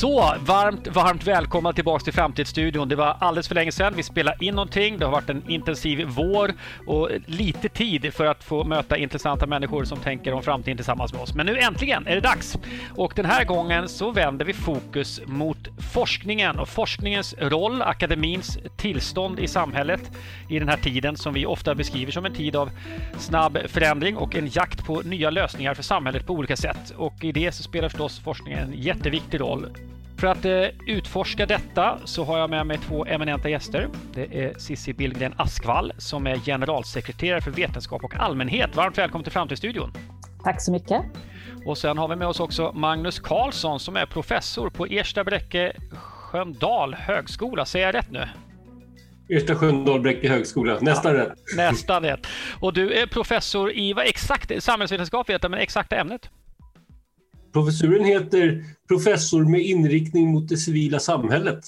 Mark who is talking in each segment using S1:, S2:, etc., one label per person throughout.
S1: Så, varmt, varmt välkomna tillbaka till Framtidsstudion. Det var alldeles för länge sedan vi spelade in någonting. Det har varit en intensiv vår och lite tid för att få möta intressanta människor som tänker om framtiden tillsammans med oss. Men nu äntligen är det dags! Och den här gången så vänder vi fokus mot forskningen och forskningens roll, akademins tillstånd i samhället i den här tiden som vi ofta beskriver som en tid av snabb förändring och en jakt på nya lösningar för samhället på olika sätt. Och i det så spelar förstås forskningen en jätteviktig roll. För att eh, utforska detta så har jag med mig två eminenta gäster. Det är Cissi Billgren Askvall som är generalsekreterare för vetenskap och allmänhet. Varmt välkommen till Framtidsstudion.
S2: Tack så mycket.
S1: Och sen har vi med oss också Magnus Karlsson som är professor på Ersta Bräcke Sköndal högskola. Säger jag rätt nu?
S3: Ersta Sköndal Bräcke högskola, nästan ja, rätt.
S1: Nästan rätt. Och du är professor i vad exakt, samhällsvetenskap vet jag, men exakta ämnet?
S3: Professuren heter Professor med inriktning mot det civila samhället.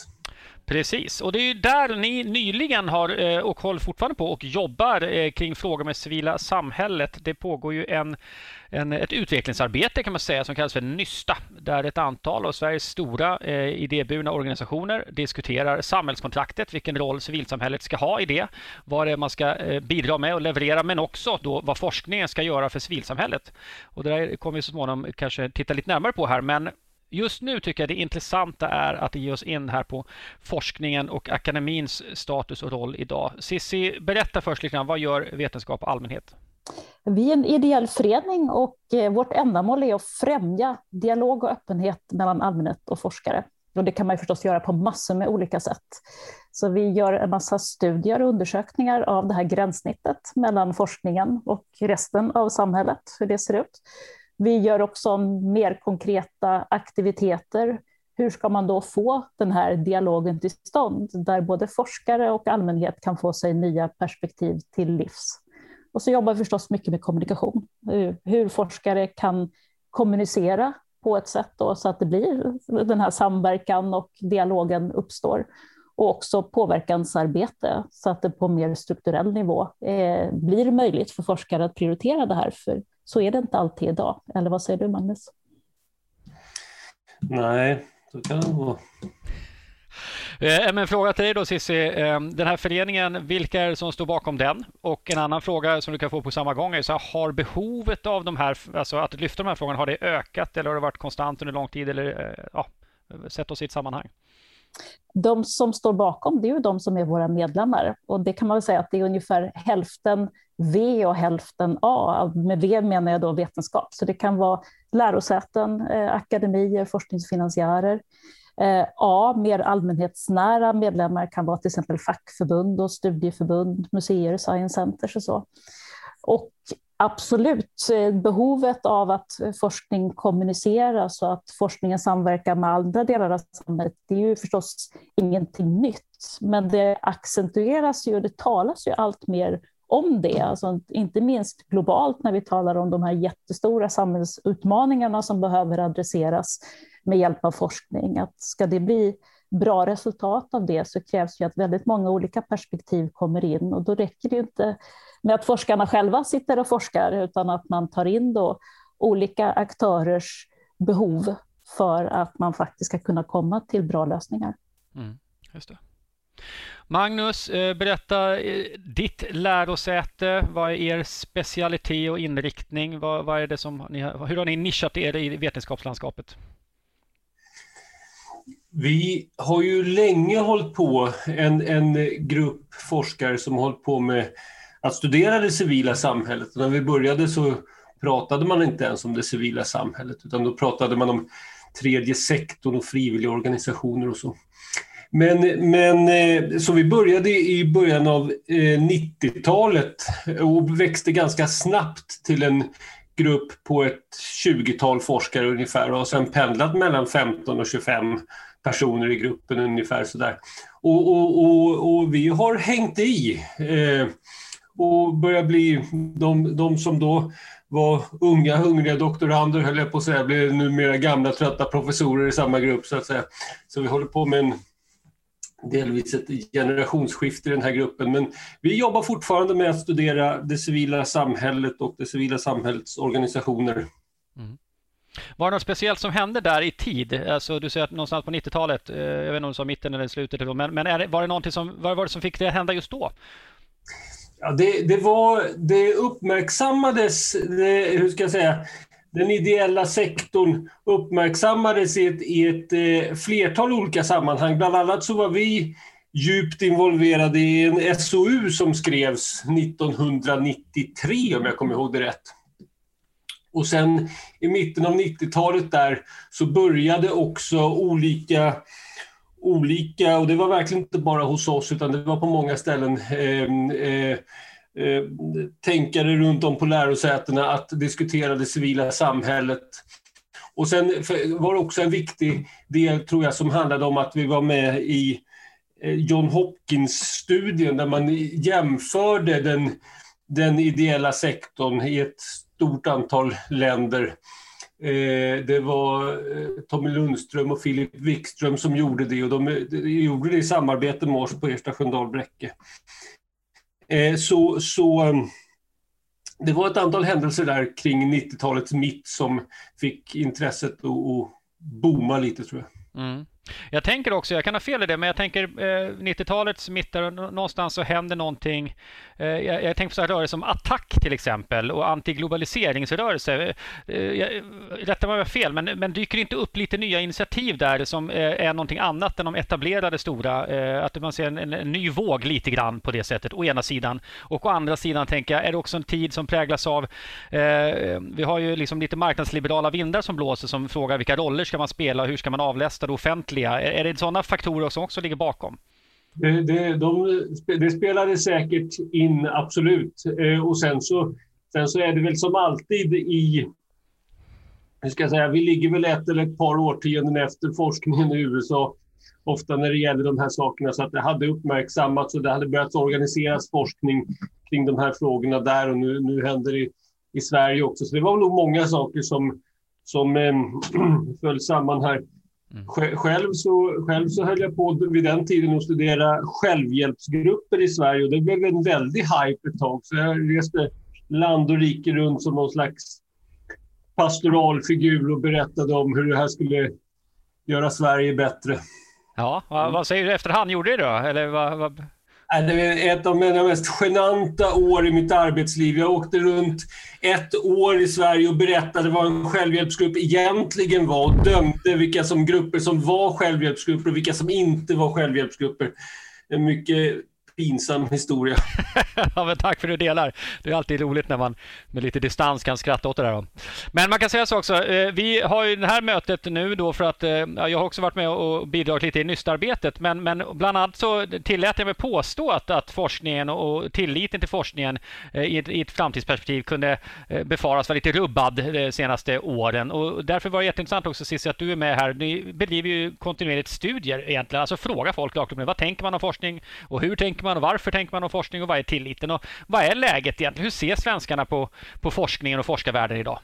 S1: Precis, och det är ju där ni nyligen har eh, och håller fortfarande på och jobbar eh, kring frågor med civila samhället. Det pågår ju en, en, ett utvecklingsarbete kan man säga som kallas för Nysta där ett antal av Sveriges stora eh, idéburna organisationer diskuterar samhällskontraktet, vilken roll civilsamhället ska ha i det, vad det är man ska eh, bidra med och leverera men också då vad forskningen ska göra för civilsamhället. Och det där kommer vi så småningom kanske titta lite närmare på här men just nu tycker jag det intressanta är att ge oss in här på forskningen och akademins status och roll idag. Sissi, berätta först lite grann, vad gör Vetenskap och allmänhet?
S2: Vi är en ideell förening och eh, vårt ändamål är att främja dialog och öppenhet mellan allmänhet och forskare. Och det kan man förstås göra på massor med olika sätt. Så vi gör en massa studier och undersökningar av det här gränssnittet mellan forskningen och resten av samhället, hur det ser ut. Vi gör också mer konkreta aktiviteter. Hur ska man då få den här dialogen till stånd, där både forskare och allmänhet kan få sig nya perspektiv till livs? Och så jobbar vi förstås mycket med kommunikation, hur forskare kan kommunicera på ett sätt då, så att det blir den här samverkan och dialogen uppstår. Och också påverkansarbete så att det på mer strukturell nivå eh, blir möjligt för forskare att prioritera det här. För så är det inte alltid idag. Eller vad säger du Magnus?
S3: Nej, så kan det vara.
S1: Eh, men fråga till dig då Cissi, eh, den här föreningen, vilka är det som står bakom den? Och en annan fråga som du kan få på samma gång är så här, har behovet av de här, alltså att lyfta de här frågorna, har det ökat eller har det varit konstant under lång tid? Eller, eh, ja, sätt oss i ett sammanhang.
S2: De som står bakom det är ju de som är våra medlemmar och det kan man väl säga att det är ungefär hälften V och hälften A. Med V menar jag då vetenskap, så det kan vara lärosäten, eh, akademier, forskningsfinansiärer. Eh, A, mer allmänhetsnära medlemmar kan vara till exempel fackförbund och studieförbund, museer, science centers och så. Och absolut, behovet av att forskning kommuniceras och att forskningen samverkar med andra delar av samhället, det är ju förstås ingenting nytt. Men det accentueras ju och det talas ju allt mer om det, alltså inte minst globalt när vi talar om de här jättestora samhällsutmaningarna som behöver adresseras med hjälp av forskning. Att ska det bli bra resultat av det så krävs ju att väldigt många olika perspektiv kommer in och då räcker det inte med att forskarna själva sitter och forskar utan att man tar in då olika aktörers behov för att man faktiskt ska kunna komma till bra lösningar. Mm, just det.
S1: Magnus, eh, berätta eh, ditt lärosäte. Vad är er specialitet och inriktning? Vad, vad är det som ni, hur har ni nischat er i vetenskapslandskapet?
S3: Vi har ju länge hållit på, en, en grupp forskare som har hållit på med att studera det civila samhället. när vi började så pratade man inte ens om det civila samhället utan då pratade man om tredje sektorn och frivilliga organisationer och så. Men, men eh, så vi började i början av eh, 90-talet och växte ganska snabbt till en grupp på ett 20-tal forskare ungefär och har sen pendlat mellan 15 och 25 personer i gruppen ungefär sådär. Och, och, och, och vi har hängt i eh, och börjar bli de, de som då var unga hungriga doktorander höll jag på att säga, blir numera gamla trötta professorer i samma grupp så att säga. Så vi håller på med en delvis ett generationsskifte i den här gruppen. Men vi jobbar fortfarande med att studera det civila samhället och det civila samhällets organisationer. Mm.
S1: Var det något speciellt som hände där i tid? Alltså, du säger att någonstans på 90-talet, eh, jag vet inte om du sa mitten eller slutet, men, men det, var det någonting som, vad var det som fick det att hända just då?
S3: Ja, det, det, var, det uppmärksammades, det, hur ska jag säga, den ideella sektorn uppmärksammades i ett, i ett eh, flertal olika sammanhang. Bland annat så var vi djupt involverade i en SOU som skrevs 1993 om jag kommer ihåg det rätt. Och sen i mitten av 90-talet där så började också olika olika, och det var verkligen inte bara hos oss utan det var på många ställen, eh, eh, eh, tänkare runt om på lärosätena att diskutera det civila samhället. Och sen var det också en viktig del, tror jag, som handlade om att vi var med i eh, John Hopkins-studien där man jämförde den, den ideella sektorn i ett stort antal länder Eh, det var eh, Tommy Lundström och Filip Wikström som gjorde det och de, de gjorde det i samarbete med oss på Ersta Sköndal Bräcke. Eh, så, så eh, det var ett antal händelser där kring 90-talets mitt som fick intresset att, att booma lite tror jag.
S1: Mm. Jag tänker också, jag kan ha fel i det, men jag tänker eh, 90-talets mitt där någonstans så händer någonting. Eh, jag, jag, tänker på så här rörelser som Attack till exempel och antiglobaliseringsrörelse. Eh, rätta mig om jag har fel, men, men dyker inte upp lite nya initiativ där som eh, är någonting annat än de etablerade stora? Att man ser en, en, en, ny våg lite grann på det sättet, å ena sidan. Och å andra sidan tänker jag, är det också en tid som präglas av, eh, vi har ju liksom lite marknadsliberala vindar som blåser som frågar vilka roller ska man spela och hur ska man avlästa det offentliga Är, Är det sådana faktorer som också ligger bakom?
S3: Det, det, de, det spelade säkert in, absolut. Eh, och sen så, sen så är det väl som alltid i... Hur ska jag säga, vi ligger väl ett eller ett par årtionden efter forskningen i USA ofta när det gäller de här sakerna. Så att det hade uppmärksammats och det hade börjat organiseras forskning kring de här frågorna där och nu, nu händer det i Sverige också. Så det var nog många saker som, som eh, föll samman här. Mm. Själv, så, själv så höll jag på vid den tiden att studera självhjälpsgrupper i Sverige och det blev en väldig hype ett tag. Så jag reste land och rike runt som någon slags pastoralfigur och berättade om hur det här skulle göra Sverige bättre.
S1: Ja, vad, vad säger du efterhand? Gjorde det då? Eller vad, vad...
S3: Äh, det är ett av mina mest genanta år i mitt arbetsliv. Jag åkte runt ett år i Sverige och berättade vad en självhjälpsgrupp egentligen var och dömde vilka som grupper som var självhjälpsgrupper och vilka som inte var självhjälpsgrupper. En mycket pinsam historia.
S1: ja, men tack för att du delar. Det är alltid roligt när man med lite distans kan skratta åt det där. Då. Men man kan säga så också. Eh, vi har ju det här mötet nu då för att eh, jag har också varit med och bidragit lite i nystarbetet. Men, men bland annat så tillät jag mig påstå att, att forskningen och tilliten till forskningen eh, i ett, i ett framtidsperspektiv kunde befaras vara lite rubbad de senaste åren. Och därför var det jätteintressant också Cissi att du är med här. Ni bedriver ju kontinuerligt studier egentligen. Alltså fråga folk rakt vad tänker man om forskning och hur tänker man man och varför tänker man om forskning och vad är tilliten och vad är läget egentligen? Hur ser svenskarna på, på forskningen och forskarvärlden idag?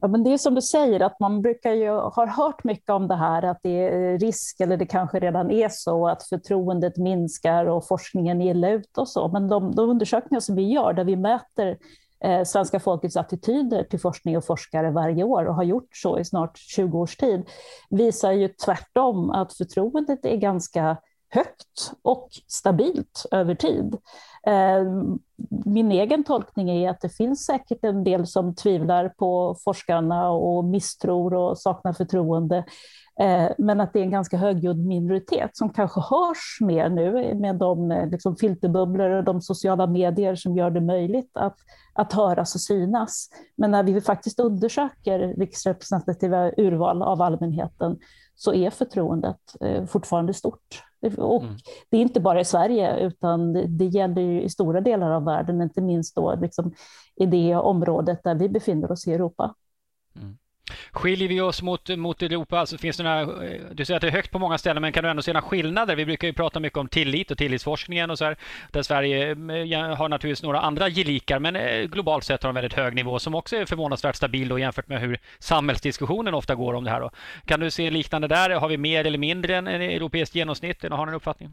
S2: Ja, men det är som du säger, att man brukar ju ha hört mycket om det här, att det är risk, eller det kanske redan är så, att förtroendet minskar och forskningen är illa ute och så. Men de, de undersökningar som vi gör, där vi mäter eh, svenska folkets attityder till forskning och forskare varje år och har gjort så i snart 20 års tid, visar ju tvärtom att förtroendet är ganska högt och stabilt över tid. Eh, min egen tolkning är att det finns säkert en del som tvivlar på forskarna och misstror och saknar förtroende. Eh, men att det är en ganska högljudd minoritet som kanske hörs mer nu med de eh, liksom, filterbubblor och de sociala medier som gör det möjligt att, att höras och synas. Men när vi faktiskt undersöker riksrepresentativa urval av allmänheten så är förtroendet fortfarande stort. Och mm. Det är inte bara i Sverige, utan det, gäller i stora delar av världen, inte minst då liksom i det området där vi befinner oss i Europa.
S1: Mm. Skiljer vi oss mot, mot Europa? Alltså finns det några, eh, du säger att det är högt på många ställen, men kan du ändå se några skillnader? Vi brukar ju prata mycket om tillit och tillitsforskningen och så här, där Sverige eh, har naturligtvis några andra gelikar, men eh, globalt sett har en väldigt hög nivå som också är förvånansvärt stabil då, jämfört med hur samhällsdiskussionen ofta går om det här. Då. Kan du se liknande där? Har vi mer eller mindre än europeiskt genomsnitt? Har ni en uppfattning?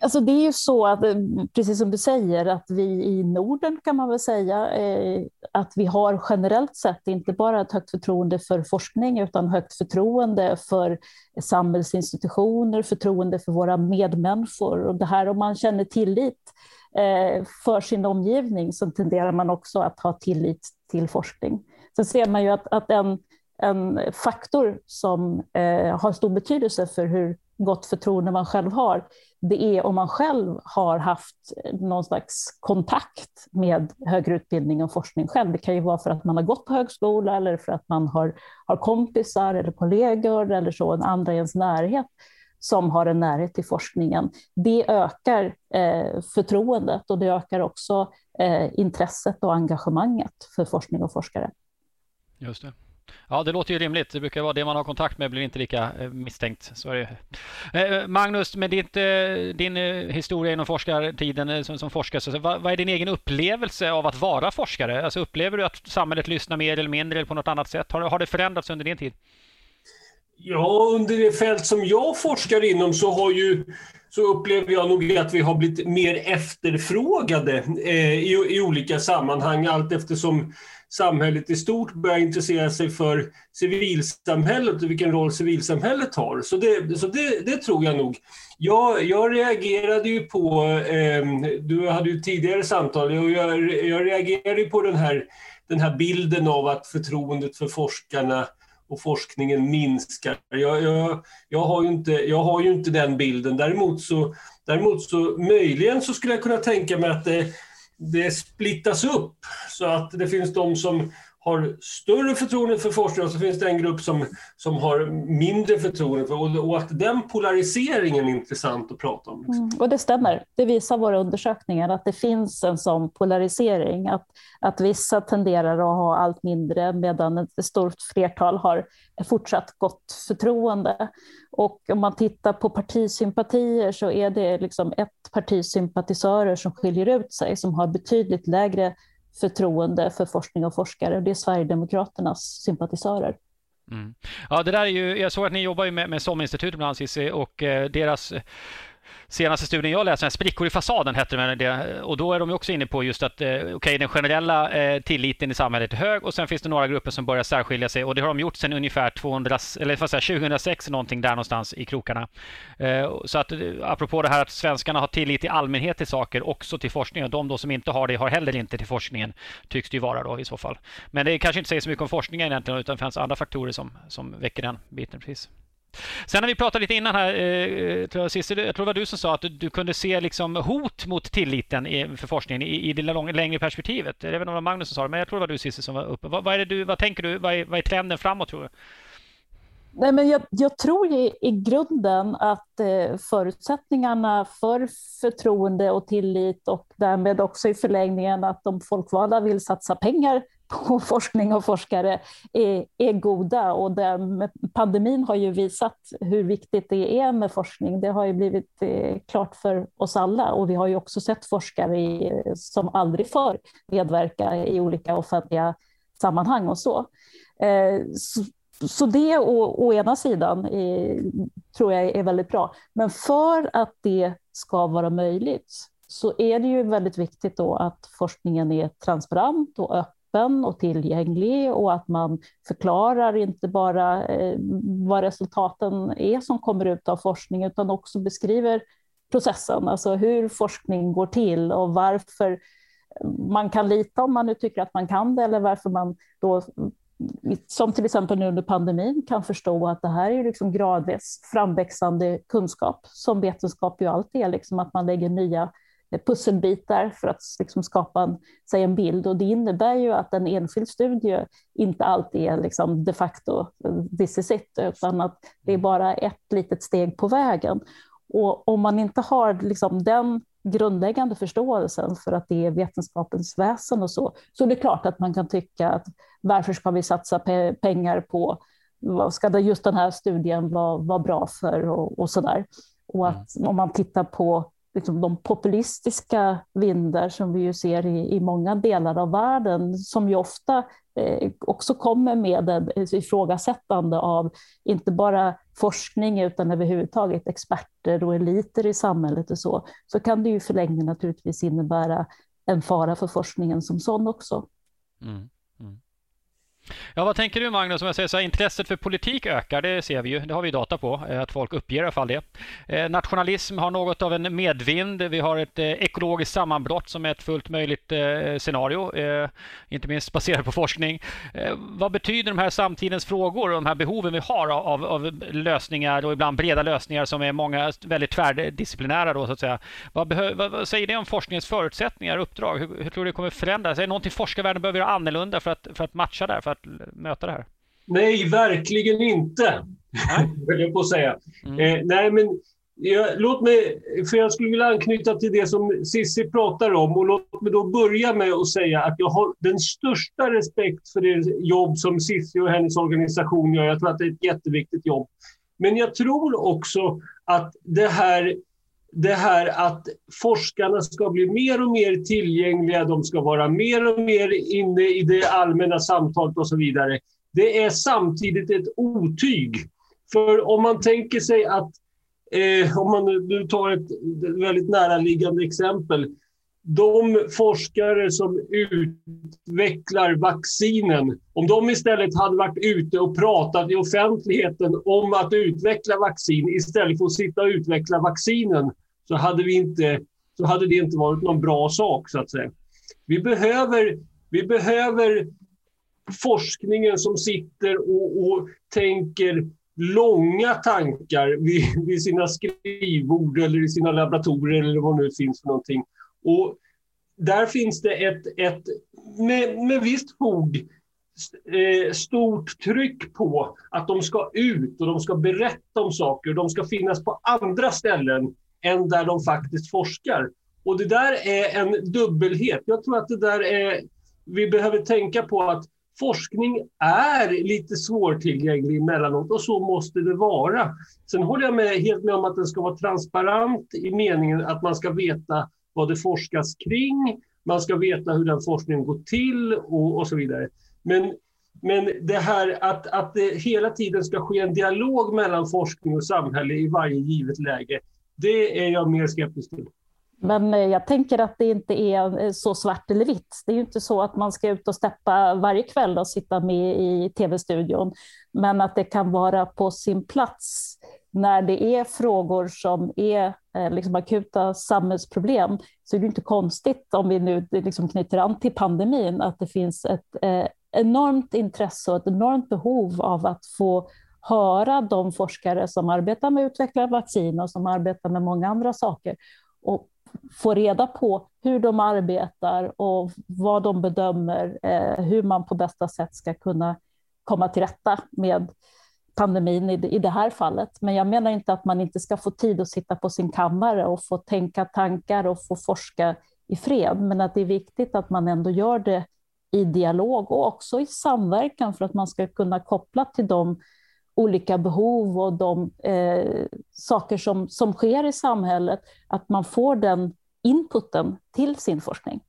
S2: Alltså det är ju så att, eh, precis som du säger, att vi i Norden kan man väl säga eh, att vi har generellt sett inte bara ett högt förtroende för forskning utan högt förtroende för samhällsinstitutioner, förtroende för våra medmänniskor. Och det här om man känner tillit eh, för sin omgivning så tenderar man också att ha tillit till forskning. Sen ser man ju att, att en, en faktor som eh, har stor betydelse för hur gott förtroende man själv har, det är om man själv har haft någon slags kontakt med högre utbildning och forskning själv. Det kan ju vara för att man har gått på högskola eller för att man har, har kompisar eller kollegor eller så, en andra i ens närhet som har en närhet till forskningen. Det ökar eh, förtroendet och det ökar också eh, intresset och engagemanget för forskning och forskare.
S1: Just det. Ja, det låter ju rimligt. Det brukar vara det man har kontakt med blir inte lika eh, misstänkt. Så är det. Eh, Magnus, med ditt, eh, din historia inom forskartiden som, som forskare, så vad, vad, är din egen upplevelse av att vara forskare? Alltså, upplever du att samhället lyssnar mer eller mindre eller på något annat sätt? Har, har det förändrats under din tid?
S3: Ja, under det fält som jag forskar inom så har ju så upplever jag nog att vi har blivit mer efterfrågade eh, i, i, olika sammanhang allt eftersom samhället i stort börjar intressera sig för civilsamhället och vilken roll civilsamhället har. Så det, så det, det tror jag nog. Jag, jag reagerade ju på, eh, du hade ju tidigare samtal, och jag, jag reagerade på den här, den här bilden av att förtroendet för forskarna och forskningen minskar. Jag, jag, jag, har ju inte, jag har ju inte den bilden. Däremot så, däremot så möjligen så skulle jag kunna tänka mig att det, det splittas upp så att det finns de som har större förtroende för forskning och så finns det en grupp som, som har mindre förtroende för och, och att den polariseringen är intressant att prata om. Liksom.
S2: Mm, och det stämmer. Det visar våra undersökningar att det finns en sån polarisering. Att, att vissa tenderar att ha allt mindre medan ett stort flertal har fortsatt gott förtroende. Och om man tittar på partisympatier så är det liksom ett partis sympatisörer som skiljer ut sig, som har betydligt lägre förtroende för forskning och forskare. Det är Sverigedemokraternas sympatisörer.
S1: Mm. Ja, det där är ju, jag såg att ni jobbar med, med SOM-institutet bland annat Cissi, och eh, deras senaste studien jag läste, Sprickor i fasaden hette det. Och då är de också inne på just att eh, okay, den generella eh, tilliten i samhället är hög och sen finns det några grupper som börjar särskilja sig och det har de gjort sedan ungefär 200, eller säga, 2006 någonting där någonstans i krokarna. Eh, så att eh, apropå det här att svenskarna har tillit i allmänhet till saker, också till forskningen. De då som inte har det har heller inte till forskningen, tycks det ju vara då i så fall. Men det kanske inte säger så mycket om forskningen egentligen utan det finns andra faktorer som, som väcker den biten. Precis. Sen när vi pratade lite innan här, eh, eh tror jag, Cissi, jag tror det var du som sa att du, du kunde se liksom hot mot tilliten i, för forskningen i, i det lång, längre perspektivet. Jag vet inte om det var Magnus som sa det, men jag tror det var du Cissi som var uppe. Vad, vad, är det du, vad tänker du, vad är, vad är trenden framåt tror du?
S2: Nej, men jag, jag tror i, i grunden att eh, förutsättningarna för förtroende och tillit och därmed också i förlängningen att de folkvalda vill satsa pengar på forskning och forskare är, är goda. Och den, pandemin har ju visat hur viktigt det är med forskning. Det har ju blivit eh, klart för oss alla och vi har ju också sett forskare i, som aldrig förr medverka i olika offentliga sammanhang och så. Eh, så, så det å, å ena sidan är, tror jag är väldigt bra. Men för att det ska vara möjligt så är det ju väldigt viktigt då att forskningen är transparent och öppen öppen och tillgänglig och att man förklarar inte bara eh, vad resultaten är som kommer ut av forskning utan också beskriver processen, alltså hur forskning går till och varför man kan lita om man nu tycker att man kan det eller varför man då som till exempel nu under pandemin kan förstå att det här är liksom gradvis framväxande kunskap. Som vetenskap ju alltid är, liksom att man lägger nya pusselbitar för att liksom skapa en, säg en bild. Och det innebär ju att en enskild studie inte alltid är liksom de facto this is it, utan att det är bara ett litet steg på vägen. Och om man inte har liksom den grundläggande förståelsen för att det är vetenskapens väsen och så, så är det klart att man kan tycka att varför ska vi satsa pe pengar på vad ska just den här studien vara, vara bra för och, och så där. Och att mm. om man tittar på liksom de populistiska vindar som vi ju ser i, i många delar av världen, som ju ofta eh, också kommer med ett ifrågasättande av inte bara forskning utan överhuvudtaget experter och eliter i samhället och så, så kan det ju förlängningen naturligtvis innebära en fara för forskningen som sån också. Mm.
S1: Ja, vad tänker du Magnus? Om jag säger så här, intresset för politik ökar, det ser vi ju. Det har vi data på, eh, att folk uppger i alla fall det. Eh, nationalism har något av en medvind. Vi har ett eh, ekologiskt sammanbrott som är ett fullt möjligt eh, scenario, eh, inte minst baserat på forskning. Vad betyder de här samtidens frågor och de här behoven vi har av, av lösningar och ibland breda lösningar som är många väldigt tvärdisciplinära då så att säga. Vad, behö, vad, vad säger det om forskningens förutsättningar och uppdrag? Hur, hur tror du det kommer förändras? Är det någonting forskarvärlden behöver göra annorlunda för att, för att matcha där? För att möta det här?
S3: Nej, verkligen inte, höll jag på att säga. Mm. Eh, nej, men ja, låt mig, för jag skulle vilja anknyta till det som Sissi pratar om och låt mig då börja med att säga att jag har den största respekt för det jobb som Sissi och hennes organisation gör. Jag tror att det är ett jätteviktigt jobb. Men jag tror också att det här det här att forskarna ska bli mer och mer tillgängliga, de ska vara mer och mer inne i det allmänna samtalet och så vidare. Det är samtidigt ett otyg. För om man tänker sig att, eh, om man nu tar ett väldigt näraliggande exempel, de forskare som utvecklar vaccinen, om de istället hade varit ute och pratat i offentligheten om att utveckla vaccin istället för att sitta och utveckla vaccinen, så hade, vi inte, så hade det inte varit någon bra sak, så att säga. Vi behöver, vi behöver forskningen som sitter och, och tänker långa tankar vid, vid, sina skrivbord eller i sina laboratorier eller vad nu finns för någonting. Och där finns det ett, ett med, med visst fog eh, stort tryck på att de ska ut och de ska berätta om saker. De ska finnas på andra ställen än där de faktiskt forskar. Och det där är en dubbelhet. Jag tror att det där är... Vi behöver tänka på att forskning är lite svårtillgänglig emellanåt och så måste det vara. Sen håller jag med, helt med om att den ska vara transparent i meningen att man ska veta vad det forskas kring, man ska veta hur den forskningen går till och, och så vidare. Men, men det här att, att det hela tiden ska ske en dialog mellan forskning och samhälle i varje givet läge, det är jag mer skeptisk till.
S2: Men eh, jag tänker att det inte är eh, så svart eller vitt. Det är ju inte så att man ska ut och steppa varje kväll och sitta med i tv-studion. Men att det kan vara på sin plats när det är frågor som är eh, liksom akuta samhällsproblem så är det inte konstigt om vi nu liksom knyter an till pandemin att det finns ett eh, enormt intresse och ett enormt behov av att få höra de forskare som arbetar med att utveckla vaccin och som arbetar med många andra saker och få reda på hur de arbetar och vad de bedömer, eh, hur man på bästa sätt ska kunna komma till rätta med pandemin i det här fallet. Men jag menar inte att man inte ska få tid att sitta på sin kammare och få tänka tankar och få forska i fred, men att det är viktigt att man ändå gör det i dialog och också i samverkan för att man ska kunna koppla till de olika behov och de eh, saker som, som sker i samhället, att man får den inputen till sin forskning.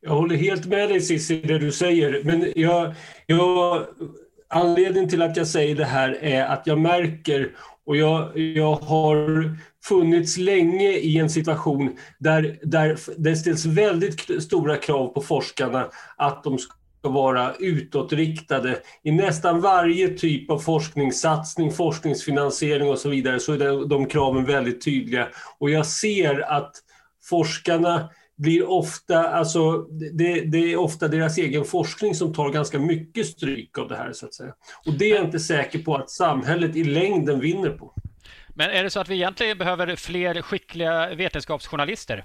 S3: Jag håller helt med dig Cissi, det du säger. Men jag, jag, anledningen till att jag säger det här är att jag märker och jag, jag har funnits länge i en situation där, där det ställs väldigt stora krav på forskarna att de ska vara utåtriktade. I nästan varje typ av forskningssatsning, forskningsfinansiering och så vidare så är de kraven väldigt tydliga. Och jag ser att forskarna blir ofta, alltså det, det, är ofta deras egen forskning som tar ganska mycket stryk av det här så att säga. Och det är jag inte säker på att samhället i längden vinner på.
S1: Men är det så att vi egentligen behöver fler skickliga vetenskapsjournalister?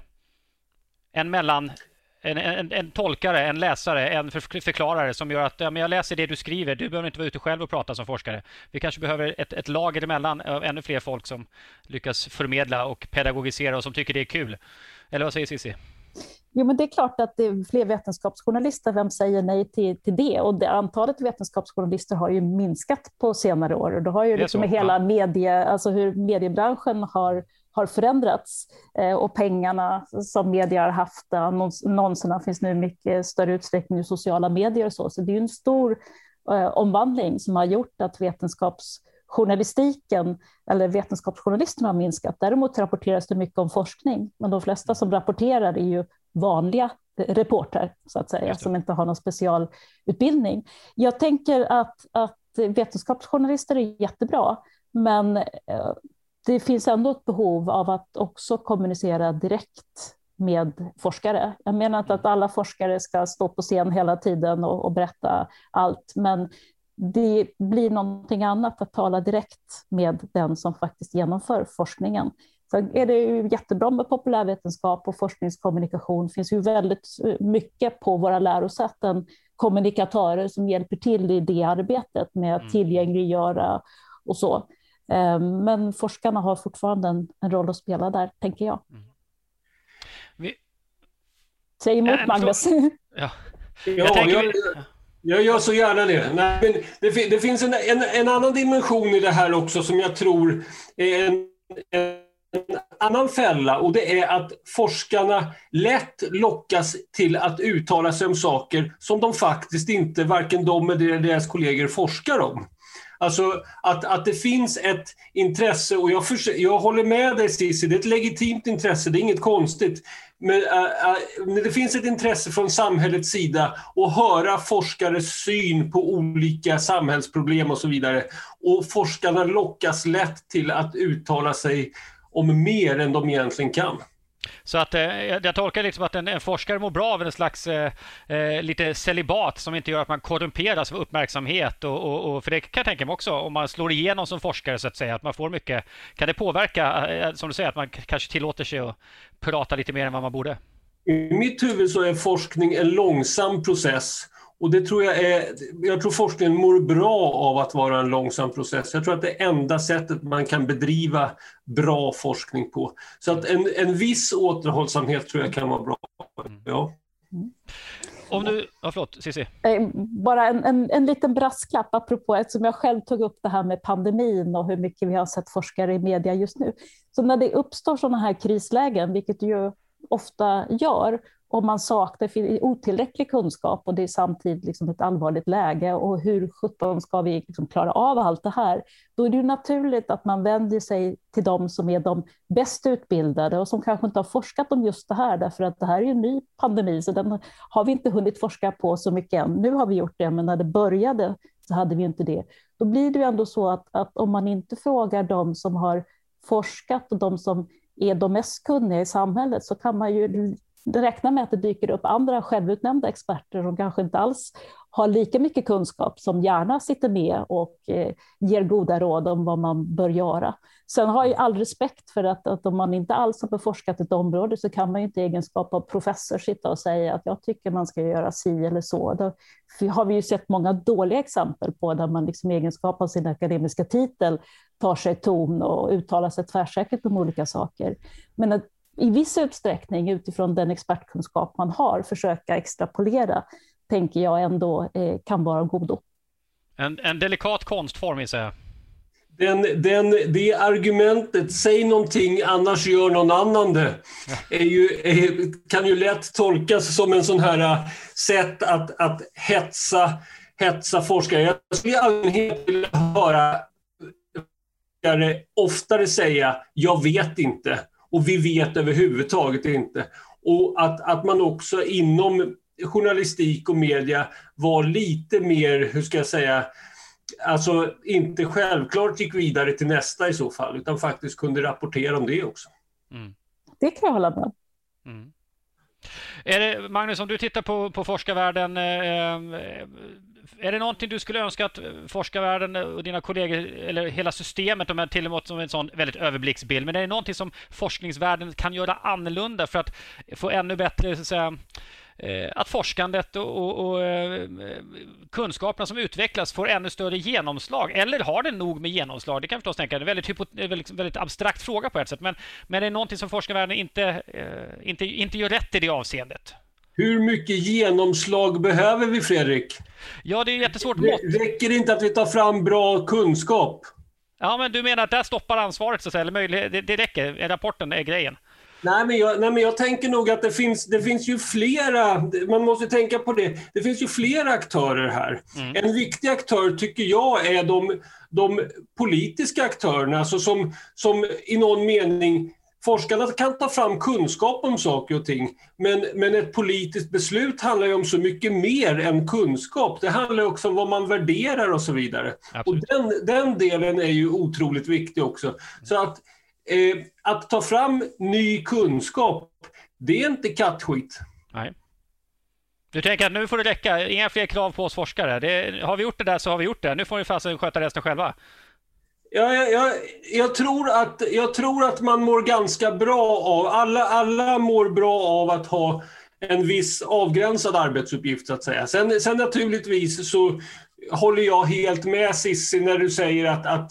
S1: En mellan en, en, en, tolkare, en läsare, en förklarare som gör att ja, men jag läser det du skriver. Du behöver inte vara ute själv och prata som forskare. Vi kanske behöver ett, ett lager emellan av ännu fler folk som lyckas förmedla och pedagogisera och som tycker det är kul. Eller vad säger Cissi?
S2: Jo, men det är klart att det är fler vetenskapsjournalister. Vem säger nej till, till det? Och det, antalet vetenskapsjournalister har ju minskat på senare år. Och då har ju liksom hela medie, alltså hur mediebranschen har har förändrats eh, och pengarna som media har haft, annonserna finns nu i mycket större utsträckning i sociala medier och så, så det är en stor eh, omvandling som har gjort att vetenskapsjournalistiken eller vetenskapsjournalisterna har minskat. Däremot rapporteras det mycket om forskning, men de flesta som rapporterar är ju vanliga reportrar, så att säga, som inte har någon specialutbildning. Jag tänker att, att vetenskapsjournalister är jättebra, men eh, det finns ändå ett behov av att också kommunicera direkt med forskare. Jag menar inte att alla forskare ska stå på scen hela tiden och, och berätta allt, men det blir någonting annat att tala direkt med den som faktiskt genomför forskningen. Så är det ju jättebra med populärvetenskap och forskningskommunikation. Det finns ju väldigt mycket på våra lärosäten, kommunikatörer som hjälper till i det arbetet med att mm. tillgängliggöra och så. Ehm, men forskarna har fortfarande en, en roll att spela där, tänker jag. Mm. Vi... Säg emot, äh, Magnus.
S3: Ja. Jag, tänker... jag, jag gör så gärna det. Nej, det, det, finns en, en, en, annan dimension i det här också som jag tror är en, en annan fälla och det är att forskarna lätt lockas till att uttala sig om saker som de faktiskt inte, varken de eller deras kollegor forskar om. Alltså att, att det finns ett intresse, och jag, för, jag håller med dig Cissi, det är ett legitimt intresse, det är inget konstigt. Men, äh, äh, men det finns ett intresse från samhällets sida att höra forskares syn på olika samhällsproblem och så vidare. Och forskarna lockas lätt till att uttala sig om mer än de egentligen kan.
S1: Så att eh, jag tolkar liksom att en, en, forskare mår bra av en slags eh, eh, lite celibat som inte gör att man korrumperas av uppmärksamhet. Och, och, och, för det kan jag tänka mig också, om man slår igenom som forskare så att säga, att man får mycket. Kan det påverka, eh, som du säger, att man kanske tillåter sig att prata lite mer än vad man borde?
S3: I mitt huvud så är forskning en långsam process och det tror jag är, jag tror forskningen mår bra av att vara en långsam process. Jag tror att det är enda sättet man kan bedriva bra forskning på. Så att en, en viss återhållsamhet tror jag kan vara bra. Ja.
S1: Om du, ja, förlåt, Cissi.
S2: Eh, bara en, en, en liten brasklapp apropå, eftersom jag själv tog upp det här med pandemin och hur mycket vi har sett forskare i media just nu. Så när det uppstår sådana här krislägen, vilket ju ofta gör, om man saknar otillräcklig kunskap och det är samtidigt liksom ett allvarligt läge och hur sjutton ska vi liksom klara av allt det här? Då är det naturligt att man vänder sig till de som är de bäst utbildade och som kanske inte har forskat om just det här, därför att det här är en ny pandemi, så den har vi inte hunnit forska på så mycket än. Nu har vi gjort det, men när det började så hade vi inte det. Då blir det ju ändå så att, att om man inte frågar de som har forskat och de som är de mest kunniga i samhället så kan man ju räkna med att det dyker upp andra självutnämnda experter som kanske inte alls har lika mycket kunskap som gärna sitter med och eh, ger goda råd om vad man bör göra. Sen har jag all respekt för att, att om man inte alls har beforskat ett område så kan man inte i egenskap av professor sitta och säga att jag tycker man ska göra si eller så. Då har vi ju sett många dåliga exempel på där man liksom i egenskap av sin akademiska titel tar sig ton och uttalar sig tvärsäkert om olika saker. Men att i viss utsträckning utifrån den expertkunskap man har försöka extrapolera, tänker jag ändå eh, kan vara godo.
S1: En, en delikat konstform gissar jag.
S3: Den, den, det argumentet, säg någonting annars gör någon annan det, är ju, är, kan ju lätt tolkas som en sån här uh, sätt att, att hetsa, hetsa forskare. Jag skulle i allmänhet vilja höra oftare säga ”jag vet inte” och vi vet överhuvudtaget inte. Och att, att man också inom journalistik och media var lite mer, hur ska jag säga, alltså inte självklart gick vidare till nästa i så fall, utan faktiskt kunde rapportera om det också.
S2: Mm. Det kan jag hålla med mm.
S1: Är det, Magnus, om du tittar på, på forskarvärlden, eh, är det någonting du skulle önska att forskarvärlden och dina kollegor, eller hela systemet, om jag till och med som en sån väldigt överblicksbild, men är det någonting som forskningsvärlden kan göra annorlunda för att få ännu bättre så att, säga, eh, att forskandet och, och, och, eh, kunskaperna som utvecklas får ännu större genomslag? Eller har det nog med genomslag? Det kan jag förstås tänka. Det är en väldigt, väldigt, väldigt abstrakt fråga på ett sätt. Men, men är det någonting som forskarvärlden inte, eh, inte, inte gör rätt i det avseendet?
S3: Hur mycket genomslag behöver vi, Fredrik?
S1: Ja, det är jättesvårt mått.
S3: Räcker det inte att vi tar fram bra kunskap?
S1: Ja, men du menar att där stoppar ansvaret, så att säga, eller möjlighet, det, det räcker? Rapporten är grejen?
S3: Nej men, jag, nej, men jag tänker nog att det finns, det finns ju flera, man måste tänka på det, det finns ju flera aktörer här. Mm. En viktig aktör tycker jag är de, de politiska aktörerna, alltså som, som i någon mening Forskarna kan ta fram kunskap om saker och ting, men, men ett politiskt beslut handlar ju om så mycket mer än kunskap. Det handlar också om vad man värderar och så vidare. Absolut. Och den, den delen är ju otroligt viktig också. Så att eh, att ta fram ny kunskap, det är inte kattskit.
S1: Nej. Du tänker att nu får det räcka, inga fler krav på oss forskare. Det, har vi gjort det där så har vi gjort det. Nu får ni fasen sköta resten själva.
S3: Ja, jag, jag, jag, tror att, jag tror att man mår ganska bra av, alla, alla mår bra av att ha en viss avgränsad arbetsuppgift så att säga. Sen, sen naturligtvis så håller jag helt med Sissi när du säger att, att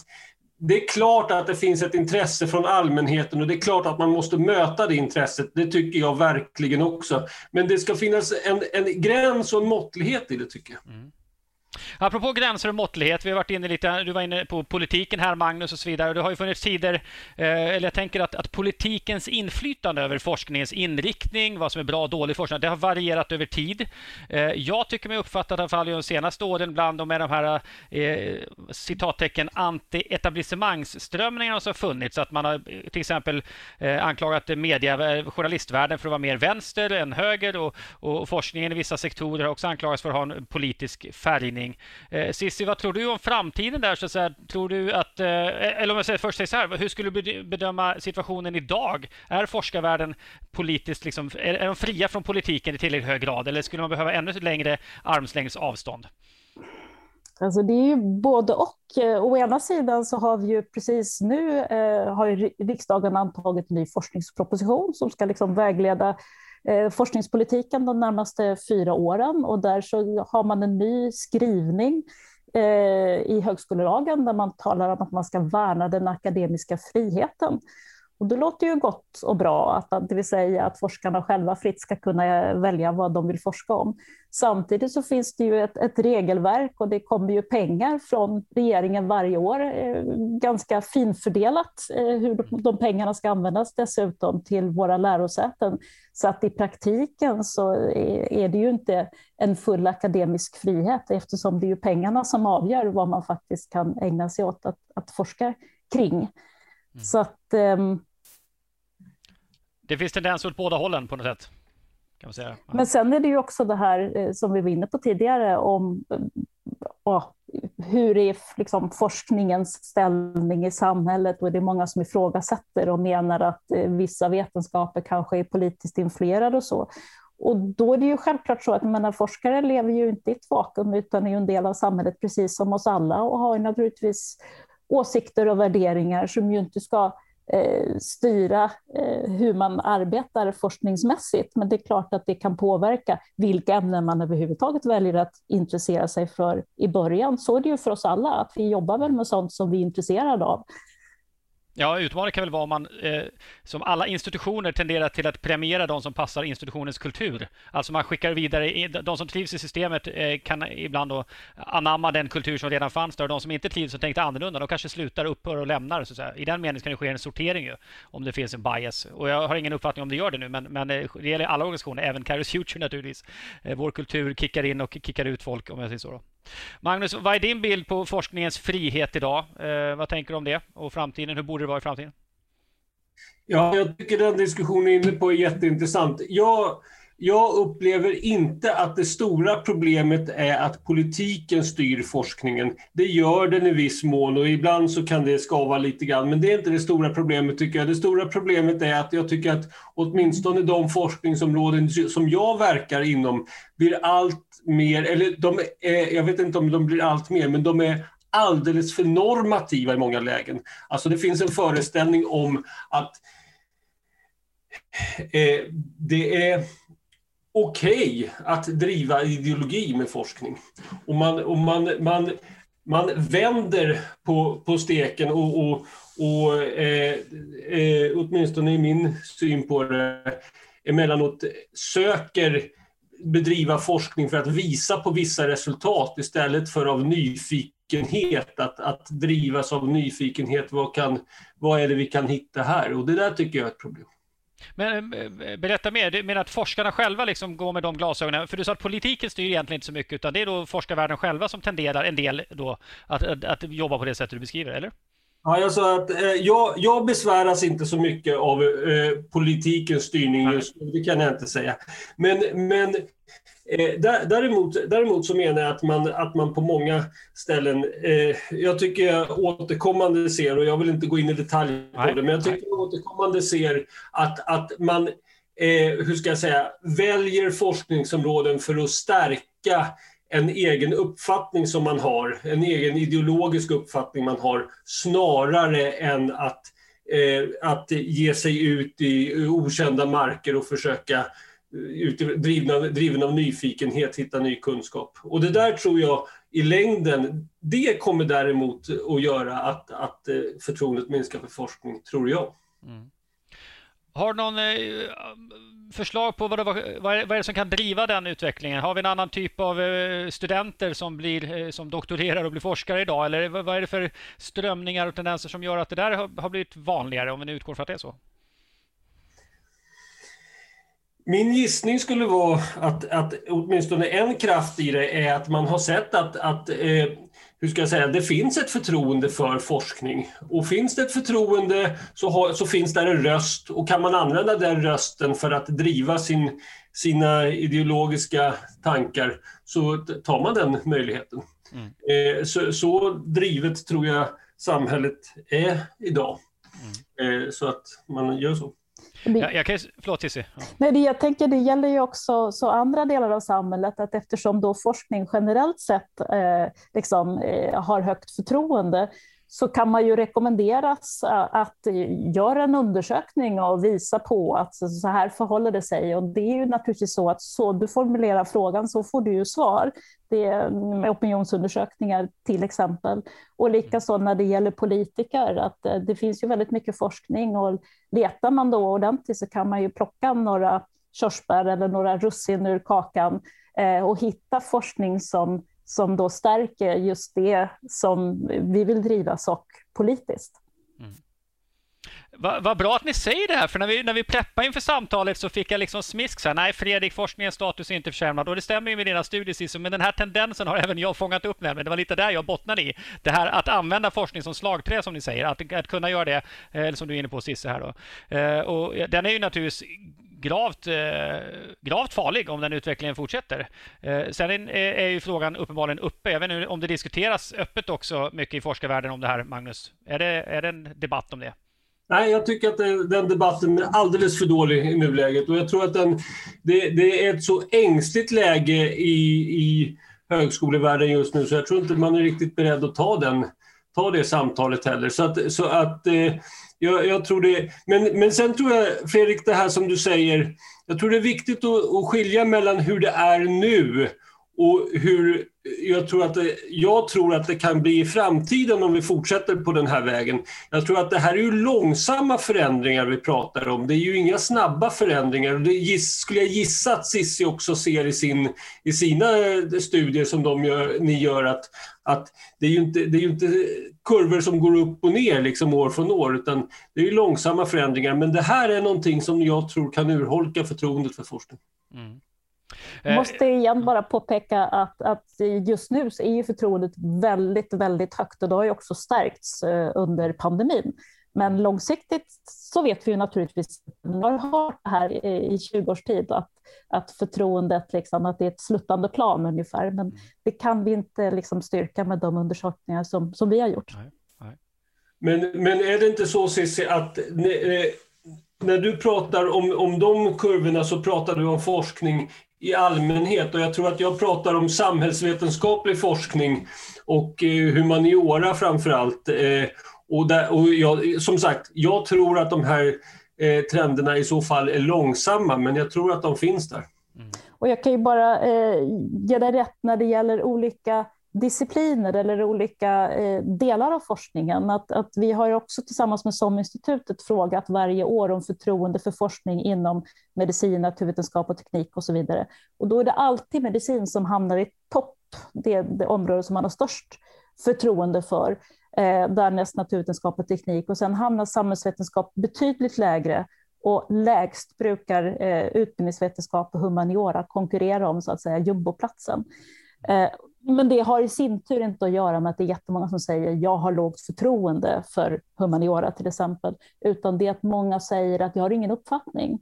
S3: det är klart att det finns ett intresse från allmänheten och det är klart att man måste möta det intresset. Det tycker jag verkligen också. Men det ska finnas en, en gräns och en måttlighet i det tycker jag. Mm.
S1: Apropå gränser och måttlighet, vi har varit inne lite, du var inne på politiken här Magnus och så vidare. Det har ju funnits tider, eh, eller jag tänker att, att politikens inflytande över forskningens inriktning, vad som är bra och dålig forskning, det har varierat över tid. Eh, jag tycker mig uppfattat i alla fall de senaste åren bland de, med de här eh, citattecken anti-etablissemangsströmningarna som funnits, att man har till exempel eh, anklagat media, eh, journalistvärlden för att vara mer vänster än höger och, och forskningen i vissa sektorer har också anklagats för att ha en politisk färgning utbildning. Eh, Cissi, vad tror du om framtiden där? Så att säga, tror du att, eh, eller om jag säger, först så här, hur skulle du bedöma situationen idag? Är forskarvärlden politiskt, liksom, är, är de fria från politiken i tillräckligt hög grad eller skulle man behöva ännu längre armslängds avstånd?
S2: Alltså det är ju både och. Eh, å ena sidan så har vi ju precis nu eh, har riksdagen antagit en ny forskningsproposition som ska liksom vägleda Eh, forskningspolitiken de närmaste fyra åren och där så har man en ny skrivning eh, i högskolelagen där man talar om att man ska värna den akademiska friheten. Och det låter ju gott och bra, att, det vill säga att forskarna själva fritt ska kunna välja vad de vill forska om. Samtidigt så finns det ju ett, ett regelverk och det kommer ju pengar från regeringen varje år, eh, ganska finfördelat eh, hur de pengarna ska användas dessutom till våra lärosäten. Så att i praktiken så är det ju inte en full akademisk frihet eftersom det är ju pengarna som avgör vad man faktiskt kan ägna sig åt att, att forska kring. Mm. Så att... Um...
S1: Det finns tendenser åt båda hållen på något sätt. Kan man säga.
S2: Ja. Men sen är det ju också det här eh, som vi var inne på tidigare om eh, åh, hur är liksom forskningens ställning i samhället och det är många som ifrågasätter och menar att eh, vissa vetenskaper kanske är politiskt influerade och så. Och då är det ju självklart så att menar, forskare lever ju inte i ett vakuum utan är ju en del av samhället precis som oss alla och har naturligtvis åsikter och värderingar som ju inte ska Eh, styra eh, hur man arbetar forskningsmässigt. Men det är klart att det kan påverka vilka ämnen man överhuvudtaget väljer att intressera sig för i början. Så är det ju för oss alla, att vi jobbar väl med sånt som vi är intresserade av.
S1: Ja, utmaningen kan väl vara om man, eh, som alla institutioner, tenderar till att premiera de som passar institutionens kultur. Alltså man skickar vidare, de som trivs i systemet eh, kan ibland då anamma den kultur som redan fanns där och de som inte trivs och tänkte annorlunda, de kanske slutar, upphör och lämnar. Så att säga. I den meningen kan det ske en sortering ju, om det finns en bias. Och jag har ingen uppfattning om det gör det nu, men, men eh, det gäller alla organisationer, även Caris Future naturligtvis. Eh, vår kultur kickar in och kickar ut folk, om jag säger så. Då. Magnus, vad är din bild på forskningens frihet idag? Eh, vad tänker du om det och framtiden? Hur borde det vara i framtiden?
S3: Ja, jag tycker den diskussionen är inne på är jätteintressant. Jag, jag upplever inte att det stora problemet är att politiken styr forskningen. Det gör den i viss mån och ibland så kan det skava lite grann, men det är inte det stora problemet tycker jag. Det stora problemet är att jag tycker att åtminstone de forskningsområden som jag verkar inom blir allt mer, eller de är, jag vet inte om de blir allt mer, men de är alldeles för normativa i många lägen. Alltså det finns en föreställning om att eh, det är okej okay att driva ideologi med forskning. Och man, och man, man, man vänder på, på steken och, och, och eh, eh, åtminstone i min syn på det emellanåt söker bedriva forskning för att visa på vissa resultat istället för av nyfikenhet att, att drivas av nyfikenhet. Vad, kan, vad är det vi kan hitta här? Och det där tycker jag är ett problem.
S1: Men eh, berätta mer, du menar att forskarna själva liksom går med de glasögonen? För du sa att politiken styr egentligen inte så mycket utan det är då forskarvärlden själva som tenderar en del då att, att, att jobba på det sättet du beskriver, eller?
S3: Ja, jag sa att eh, jag, jag besväras inte så mycket av eh, politikens styrning just nu, det kan jag inte säga. Men, men Eh, däremot, däremot så menar jag att man, att man på många ställen, eh, jag tycker jag återkommande ser, och jag vill inte gå in i detalj på Nej. det, men jag tycker jag återkommande ser att, att man, eh, hur ska jag säga, väljer forskningsområden för att stärka en egen uppfattning som man har, en egen ideologisk uppfattning man har, snarare än att, eh, att ge sig ut i okända marker och försöka Eh, drivna, driven av nyfikenhet, hitta ny kunskap. Och det där tror jag i längden, det kommer däremot att göra att, att eh, förtroendet minskar för forskning, tror jag. Mm.
S1: Har du någon eh, förslag på vad, det, vad, är, det som kan driva den utvecklingen? Har vi en annan typ av eh, studenter som, blir, eh, som doktorerar och blir forskare idag? Eller vad är det för strömningar och tendenser som gör att det där har blivit vanligare, om vi nu utgår från att det är så?
S3: Min gissning skulle vara att, att åtminstone en kraft i det är att man har sett att, att eh, hur ska jag säga, det finns ett förtroende för forskning. Och finns det ett förtroende så, har, så finns där en röst och kan man använda den rösten för att driva sin, sina ideologiska tankar så tar man den möjligheten. Mm. Eh, så, så drivet tror jag samhället är idag. Mm. Eh, så att man gör så.
S1: Jag, jag kan, förlåt Cissi.
S2: Ja. Nej, det, jag tänker det gäller ju också så andra delar av samhället, att eftersom då forskning generellt sett eh, liksom, eh, har högt förtroende, så kan man ju rekommenderas att göra en undersökning och visa på att så här förhåller det sig. Och det är ju naturligtvis så att så du formulerar frågan så får du ju svar. Det är med opinionsundersökningar till exempel. Och likaså när det gäller politiker, att eh, det finns ju väldigt mycket forskning och letar man då ordentligt så kan man ju plocka några körsbär eller några russin ur kakan eh, och hitta forskning som som då stärker just det som vi vill driva SOC politiskt. Mm.
S1: Vad va bra att ni säger det här, för när vi, när vi preppade inför samtalet så fick jag liksom smisk så här, nej Fredrik, forskningens status är inte försämrad och det stämmer ju med dina studier Cissi, men den här tendensen har även jag fångat upp nämligen. Det var lite där jag bottnade i. Det här att använda forskning som slagträ som ni säger, att, att kunna göra det, eh, eller som du är inne på Cissi här då. Eh, och den är ju naturligtvis gravt, eh, gravt farlig om den utvecklingen fortsätter. Eh, sen är ju frågan uppenbarligen uppe. Jag vet inte om det diskuteras öppet också mycket i forskarvärlden om det här, Magnus. Är det, är det en debatt om det?
S3: Nej, jag tycker att den debatten är alldeles för dålig i nuläget och jag tror att den, det, det är ett så ängsligt läge i, i högskolevärlden just nu så jag tror inte man är riktigt beredd att ta, den, ta det samtalet heller. Så att, så att eh, jag, jag, tror det, men, men sen tror jag, Fredrik, det här som du säger, jag tror det är viktigt att, att skilja mellan hur det är nu och hur jag tror, att det, jag tror att det kan bli i framtiden om vi fortsätter på den här vägen. Jag tror att det här är ju långsamma förändringar vi pratar om. Det är ju inga snabba förändringar. Det skulle jag gissa att Sissi också ser i, sin, i sina eh, studier som de gör, ni gör, att, att det, är ju inte, det är ju inte kurvor som går upp och ner liksom år från år, utan det är ju långsamma förändringar. Men det här är någonting som jag tror kan urholka förtroendet för forskning. Mm.
S2: Jag eh, måste igen bara påpeka att, att just nu så är ju förtroendet väldigt, väldigt högt och det har ju också stärkts eh, under pandemin. Men långsiktigt så vet vi ju naturligtvis, vi har hört det här i 20 års tid, att, att förtroendet, liksom, att det är ett sluttande plan ungefär. Men det kan vi inte liksom styrka med de undersökningar som, som vi har gjort. Nej, nej.
S3: Men, men är det inte så Cissi att eh, när du pratar om, om de kurvorna så pratar du om forskning i allmänhet och jag tror att jag pratar om samhällsvetenskaplig forskning och eh, humaniora framför allt. Eh, och, där, och jag, som sagt, jag tror att de här eh, trenderna i så fall är långsamma, men jag tror att de finns där. Mm.
S2: Och jag kan ju bara eh, ge dig rätt när det gäller olika discipliner eller olika eh, delar av forskningen. Att, att vi har också tillsammans med SOM-institutet frågat varje år om förtroende för forskning inom medicin, naturvetenskap och teknik och så vidare. Och då är det alltid medicin som hamnar i topp, det, det område som man har störst förtroende för. Eh, därnäst naturvetenskap och teknik och sen hamnar samhällsvetenskap betydligt lägre och lägst brukar eh, utbildningsvetenskap och humaniora konkurrera om så att säga jumboplatsen. Eh, men det har i sin tur inte att göra med att det är jättemånga som säger jag har lågt förtroende för humaniora till exempel, utan det är att många säger att jag har ingen uppfattning.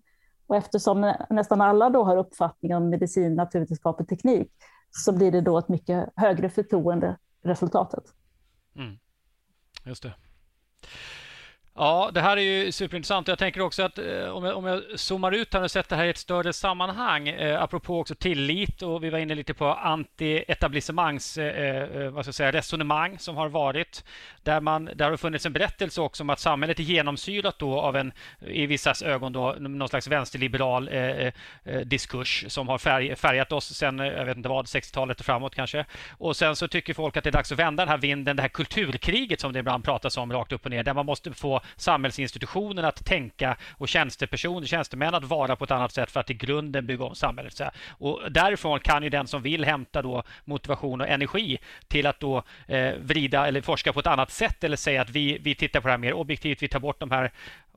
S2: Och eftersom nästan alla då har uppfattning om medicin, naturvetenskap och teknik så blir det då ett mycket högre förtroende resultatet. Mm.
S1: Just det. Ja, det här är ju superintressant. Jag tänker också att eh, om, jag, om jag zoomar ut här och sätter det här i ett större sammanhang, eh, apropå också tillit och vi var inne lite på anti-etablissemangs eh, eh, vad ska jag säga, resonemang som har varit, där, man, där har funnits en berättelse också om att samhället är genomsyrat då av en, i vissas ögon, då, någon slags vänsterliberal eh, eh, eh, diskurs som har färg, färgat oss sen, eh, jag vet inte vad, 60-talet och framåt kanske. Och sen så tycker folk att det är dags att vända den här vinden, det här kulturkriget som det ibland pratas om rakt upp och ner, där man måste få samhällsinstitutionen att tänka och tjänstepersoner, tjänstemän att vara på ett annat sätt för att i grunden bygga om samhället. Och därifrån kan ju den som vill hämta då motivation och energi till att då eh, vrida eller forska på ett annat sätt eller säga att vi, vi tittar på det här mer objektivt, vi tar bort de här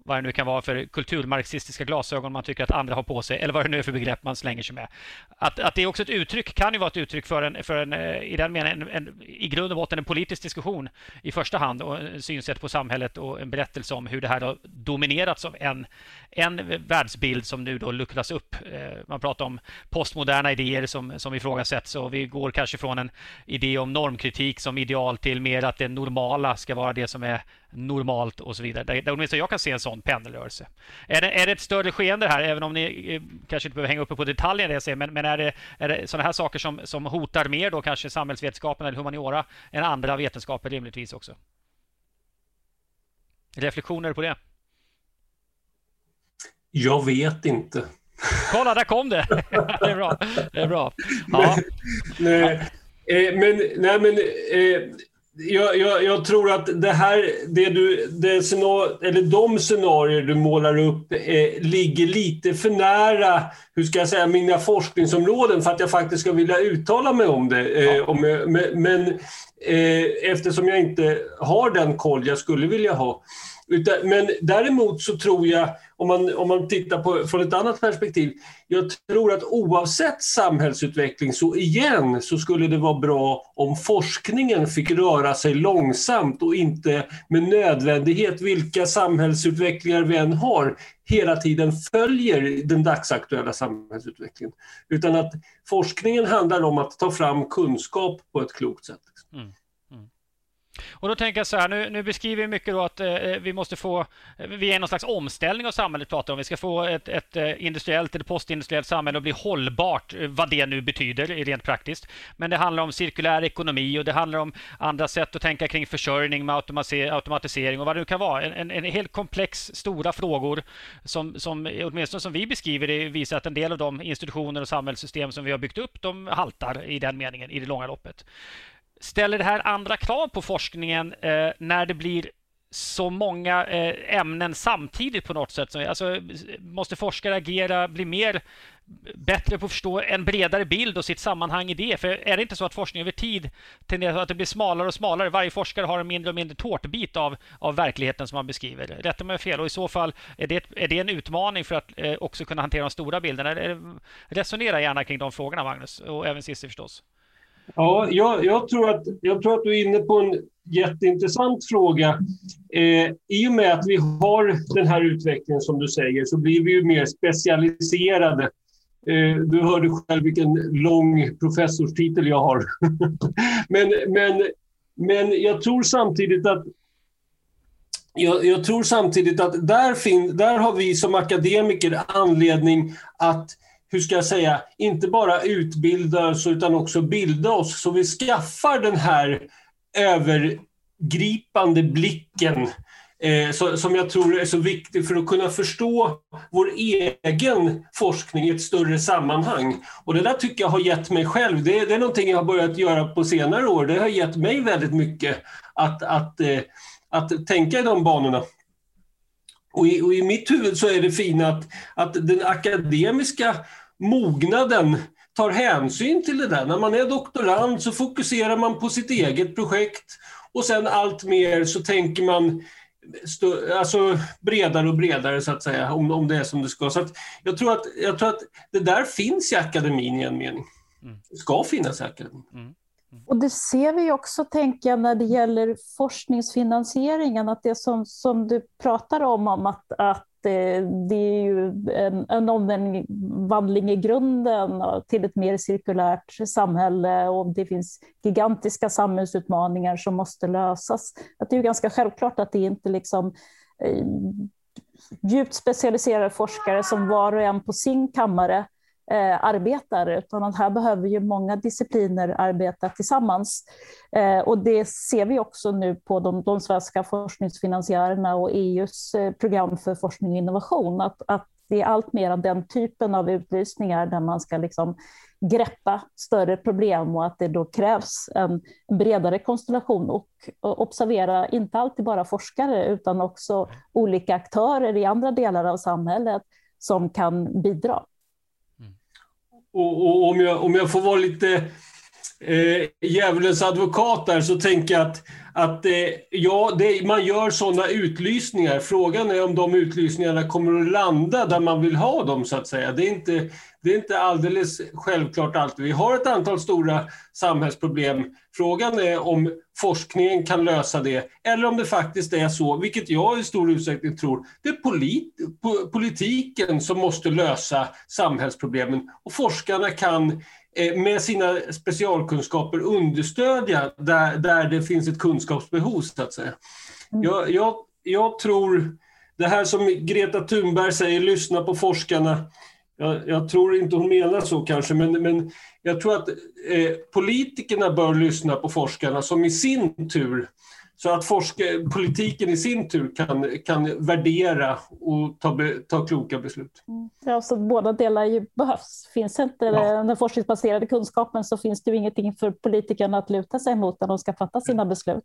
S1: vad det nu kan vara för kulturmarxistiska glasögon man tycker att andra har på sig eller vad det nu är för begrepp man slänger sig med. Att, att det är också ett uttryck kan ju vara ett uttryck för en, för en eh, i den meningen, en, en, i grund och botten en politisk diskussion i första hand och en synsätt på samhället och en berättelse om hur det här har dominerats av en, en världsbild som nu då luckras upp. Eh, man pratar om postmoderna idéer som, som ifrågasätts och vi går kanske från en idé om normkritik som ideal till mer att det normala ska vara det som är normalt och så vidare. Där, åtminstone jag kan se en sån pendelrörelse. Är det, är det ett större skeende här, även om ni eh, kanske inte behöver hänga uppe på detaljer jag ser, men, men är det, är det sådana här saker som, som hotar mer då kanske samhällsvetenskapen eller humaniora än andra vetenskaper rimligtvis också? Reflektioner på det?
S3: Jag vet inte.
S1: Kolla, där kom det! det är bra. Det är bra. Ja.
S3: nej, eh, men, nej, men eh, jag, jag, jag, tror att det här, det du, det scenario, eller de scenarier du målar upp eh, ligger lite för nära, hur ska jag säga, mina forskningsområden för att jag faktiskt ska vilja uttala mig om det. Eh, om, men, men eh, eftersom jag inte har den koll jag skulle vilja ha. Utan, men däremot så tror jag, om man, om man tittar på från ett annat perspektiv, jag tror att oavsett samhällsutveckling så igen så skulle det vara bra om forskningen fick röra sig långsamt och inte med nödvändighet, vilka samhällsutvecklingar vi än har, hela tiden följer den dagsaktuella samhällsutvecklingen. Utan att forskningen handlar om att ta fram kunskap på ett klokt sätt. Mm.
S1: Och då tänker jag så här, nu, nu beskriver vi mycket då att eh, eh vi måste få, eh, vi är i någon slags omställning av samhället pratar om. Vi ska få ett, ett eh, industriellt eller postindustriellt samhälle att bli hållbart, vad det nu betyder rent praktiskt. Men det handlar om cirkulär ekonomi och det handlar om andra sätt att tänka kring försörjning med automatisering och vad det nu kan vara. En, en, en helt komplex, stora frågor som, som åtminstone som vi beskriver det visar att en del av de institutioner och samhällssystem som vi har byggt upp, de haltar i den meningen i det långa loppet. Ställer det här andra krav på forskningen eh, när det blir så många eh, ämnen samtidigt på något sätt? Alltså, måste forskare agera, bli mer bättre på att förstå en bredare bild och sitt sammanhang i det? För är det inte så att forskning över tid tenderar att det blir smalare och smalare? Varje forskare har en mindre och mindre tårtbit av, av verkligheten som man beskriver. Rätta mig fel. Och i så fall, är det, är det en utmaning för att eh, också kunna hantera de stora bilderna? Eh, resonera gärna kring de frågorna, Magnus, och även Cissi förstås.
S3: Ja, jag, jag, tror att, jag tror att du är inne på en jätteintressant fråga. Eh, I och med att vi har den här utvecklingen som du säger så blir vi ju mer specialiserade. Eh, du hörde själv vilken lång professorstitel jag har. men, men, men jag tror samtidigt att jag, jag tror samtidigt att där, fin, där har vi som akademiker anledning att hur ska jag säga, inte bara utbilda oss utan också bilda oss så vi skaffar den här övergripande blicken eh, så, som jag tror är så viktig för att kunna förstå vår egen forskning i ett större sammanhang. Och det där tycker jag har gett mig själv, det, det är någonting jag har börjat göra på senare år, det har gett mig väldigt mycket att, att, eh, att tänka i de banorna. Och i, och i, mitt huvud så är det fina att, att den akademiska mognaden tar hänsyn till det där. När man är doktorand så fokuserar man på sitt eget projekt och sen allt mer så tänker man alltså bredare och bredare så att säga, om, om det är som det ska. Så jag, tror att, jag tror att det där finns i akademin i en mening. Mm. Det ska finnas i akademin. Mm.
S2: Och det ser vi också, tänker jag, när det gäller forskningsfinansieringen, att det som, som du pratar om, om att, att det är ju en, en omvandling i grunden till ett mer cirkulärt samhälle och det finns gigantiska samhällsutmaningar som måste lösas. Att det är ju ganska självklart att det inte liksom eh, djupt specialiserade forskare som var och en på sin kammare eh, arbetar, utan att här behöver ju många discipliner arbeta tillsammans. Eh, och det ser vi också nu på de, de svenska forskningsfinansiärerna och EUs eh, program för forskning och innovation, att, att det är allt mer av den typen av utlysningar där man ska liksom greppa större problem och att det då krävs en bredare konstellation och, och observera inte alltid bara forskare utan också olika aktörer i andra delar av samhället som kan bidra.
S3: Och, och, om, jag, om jag får vara lite eh, djävulens advokat där så tänker jag att, att eh, ja, det, man gör sådana utlysningar. Frågan är om de utlysningarna kommer att landa där man vill ha dem så att säga. Det är inte, det är inte alldeles självklart alltid. Vi har ett antal stora samhällsproblem. Frågan är om forskningen kan lösa det eller om det faktiskt är så, vilket jag i stor utsträckning tror, det är polit, politiken som måste lösa samhällsproblemen och forskarna kan med sina specialkunskaper understödja där, där det finns ett kunskapsbehov, så att säga. Mm. Jag, jag, jag tror, det här som Greta Thunberg säger, lyssna på forskarna, jag, jag, tror inte hon menar så kanske, men, men jag tror att eh, politikerna bör lyssna på forskarna som i sin tur, så att forska, politiken i sin tur kan, kan värdera och ta, ta kloka beslut.
S2: Mm. Ja, så båda delar ju behövs. Finns inte ja. den forskningsbaserade kunskapen så finns det ju ingenting för politikerna att luta sig mot när de ska fatta sina beslut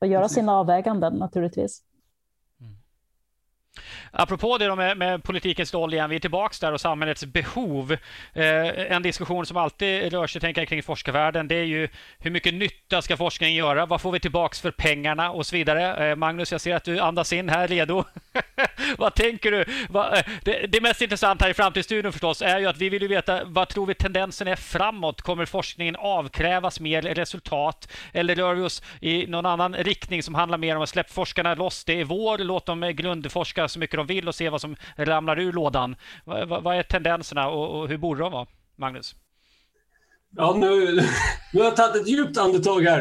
S2: och göra sina avväganden naturligtvis.
S1: Apropå det med, med politikens roll igen, vi är tillbaka där och samhällets behov. Eh, en diskussion som alltid rör sig tänker jag, kring forskarvärlden, det är ju hur mycket nytta ska forskningen göra? Vad får vi tillbaka för pengarna och så vidare? Eh, Magnus, jag ser att du andas in här, redo. vad tänker du? Va, eh, det, det, mest intressanta här i Framtidsstudion förstås är ju att vi vill ju veta vad tror vi tendensen är framåt? Kommer forskningen avkrävas mer resultat eller rör vi oss i någon annan riktning som handlar mer om att släppa forskarna loss? Det är vår, låt dem grundforska så mycket de vill och se vad som ramlar ur lådan. Vad, vad är tendenserna och, och hur borde de vara, Magnus?
S3: Ja, nu, nu har jag tagit ett djupt andetag här.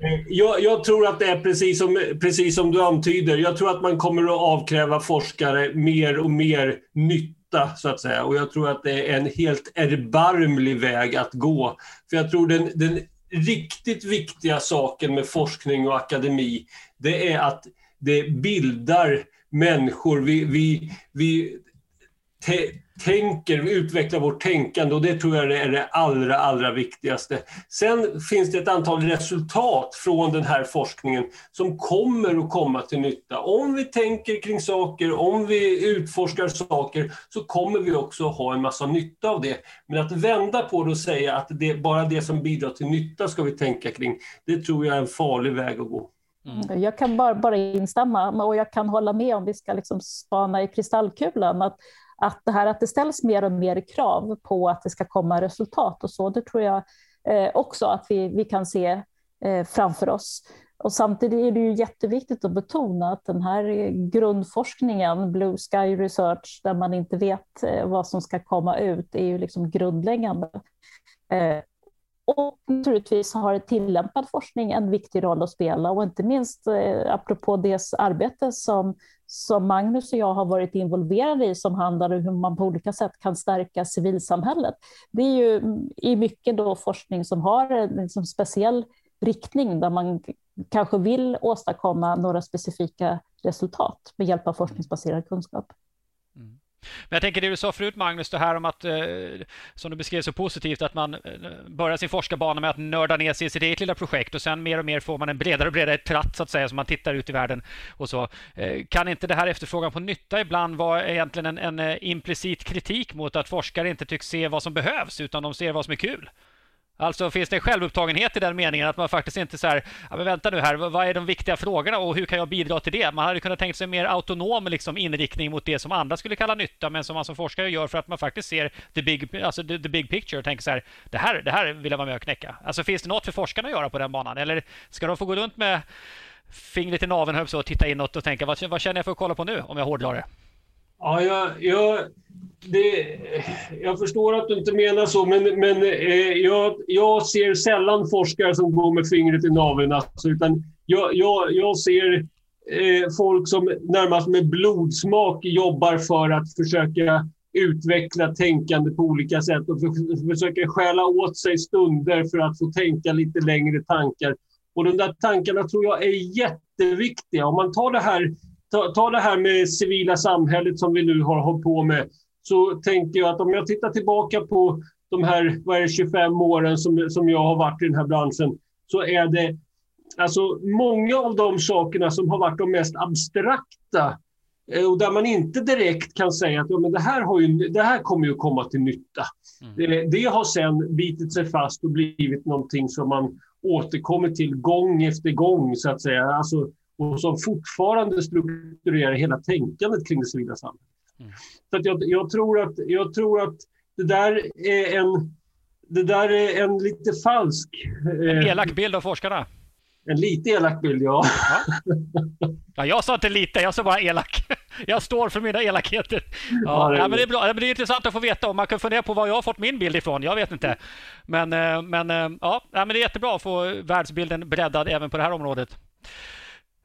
S3: Eh, jag, jag, tror att det är precis som, precis som du antyder. Jag tror att man kommer att avkräva forskare mer och mer nytta, så att säga. Och jag tror att det är en helt erbarmlig väg att gå. För jag tror den, den riktigt viktiga saken med forskning och akademi, det är att det bildar människor. Vi, vi, vi tänker, vi utvecklar vårt tänkande och det tror jag är det allra, allra viktigaste. Sen finns det ett antal resultat från den här forskningen som kommer att komma till nytta. Om vi tänker kring saker, om vi utforskar saker, så kommer vi också ha en massa nytta av det. Men att vända på det och säga att det bara det som bidrar till nytta ska vi tänka kring, det tror jag är en farlig väg att gå.
S2: Mm. Jag kan bara, bara instämma och jag kan hålla med om vi ska liksom spana i kristallkulan. Att, att det här att det ställs mer och mer krav på att det ska komma resultat och så, det tror jag eh, också att vi, vi kan se eh, framför oss. Och samtidigt är det ju jätteviktigt att betona att den här grundforskningen, Blue Sky Research, där man inte vet eh, vad som ska komma ut, är ju liksom grundläggande. Eh, och naturligtvis har tillämpad forskning en viktig roll att spela och inte minst eh, apropå det arbete som, som Magnus och jag har varit involverade i som handlar om hur man på olika sätt kan stärka civilsamhället. Det är ju mm, i mycket då forskning som har en liksom speciell riktning där man kanske vill åstadkomma några specifika resultat med hjälp av forskningsbaserad kunskap.
S1: Men jag tänker det du sa förut Magnus, det här om att, eh, som du beskrev så positivt, att man eh, börjar sin forskarbana med att nörda ner sig i sitt eget lilla projekt och sen mer och mer får man en bredare och bredare tratt så att säga, som man tittar ut i världen och så. Eh, kan inte det här efterfrågan på nytta ibland vara egentligen en, en eh, implicit kritik mot att forskare inte tycks se vad som behövs, utan de ser vad som är kul? Alltså finns det en självupptagenhet i den meningen att man faktiskt inte så här, ja, men vänta nu här, vad är de viktiga frågorna och hur kan jag bidra till det? Man hade kunnat tänka sig en mer autonom liksom, inriktning mot det som andra skulle kalla nytta, men som man som forskare gör för att man faktiskt ser the big, alltså the, the big picture och tänker så här, det här, det här vill jag vara med och knäcka. Alltså finns det något för forskarna att göra på den banan? Eller ska de få gå runt med fingret i naveln och titta inåt och tänka, vad, vad känner jag för att kolla på nu, om jag hårdrar det?
S3: Ja, jag, jag, det, jag förstår att du inte menar så, men, men eh, jag, jag ser sällan forskare som går med fingret i naveln. Alltså, utan jag, jag, jag ser eh, folk som närmast med blodsmak jobbar för att försöka utveckla tänkande på olika sätt och för, försöker stjäla åt sig stunder för att få tänka lite längre tankar. Och de där tankarna tror jag är jätteviktiga. Om man tar det här ta, ta det här med civila samhället som vi nu har hållit på med, så tänker jag att om jag tittar tillbaka på de här vad det, 25 åren som, som jag har varit i den här branschen, så är det alltså många av de sakerna som har varit de mest abstrakta eh, och där man inte direkt kan säga att ja, men det, här har ju, det här kommer ju komma till nytta. Mm. Det, det, har sen bitit sig fast och blivit någonting som man återkommer till gång efter gång, så att säga. Alltså, och som fortfarande strukturerar hela tänkandet kring det civila samhället. Mm. Så att jag, jag, tror att, jag tror att det där är en, det där är en lite falsk...
S1: En eh, elak bild av forskarna.
S3: En lite elak bild, ja.
S1: ja. ja jag sa inte lite, jag sa bara elak. Jag står för mina elakheter. Ja, ja, men det är bra. Det är intressant att få veta om man kan fundera på var jag har fått min bild ifrån. Jag vet inte. Men, eh, men, eh, ja, men det är jättebra att få världsbilden breddad även på det här området.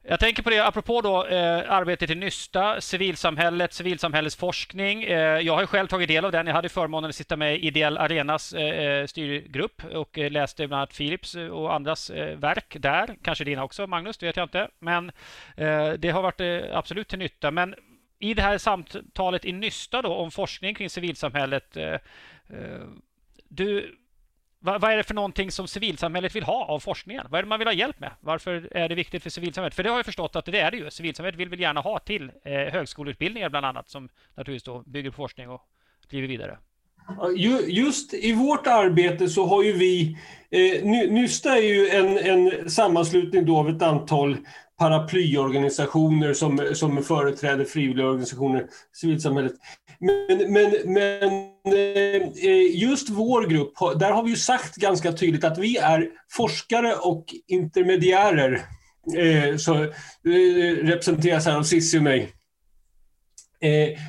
S1: Jag tänker på det apropå då eh, arbetet i Nysta, civilsamhället, civilsamhällesforskning. Eh, jag har själv tagit del av den. Jag hade förmånen att sitta med i Ideell Arenas eh, eh styrgrupp och eh, läste bland annat Philips eh, och andras eh, verk där. Kanske dina också, Magnus, det vet jag inte. Men det har varit absolut till nytta. Men i det här samtalet i Nysta då om forskning kring civilsamhället. du vad, vad, är det för någonting som civilsamhället vill ha av forskningen? Vad är det man vill ha hjälp med? Varför är det viktigt för civilsamhället? För det har jag förstått att det är det ju. Civilsamhället vill väl gärna ha till eh, högskoleutbildningar bland annat som naturligtvis då bygger på forskning och driver vidare.
S3: Just i vårt arbete så har ju vi, eh, Nysta är ju en, en sammanslutning då av ett antal paraplyorganisationer som, som företräder frivilliga organisationer, civilsamhället. Men, men, men eh, eh, just vår grupp, där har vi ju sagt ganska tydligt att vi är forskare och intermediärer. Eh, så, representeras här av Cissi och mig.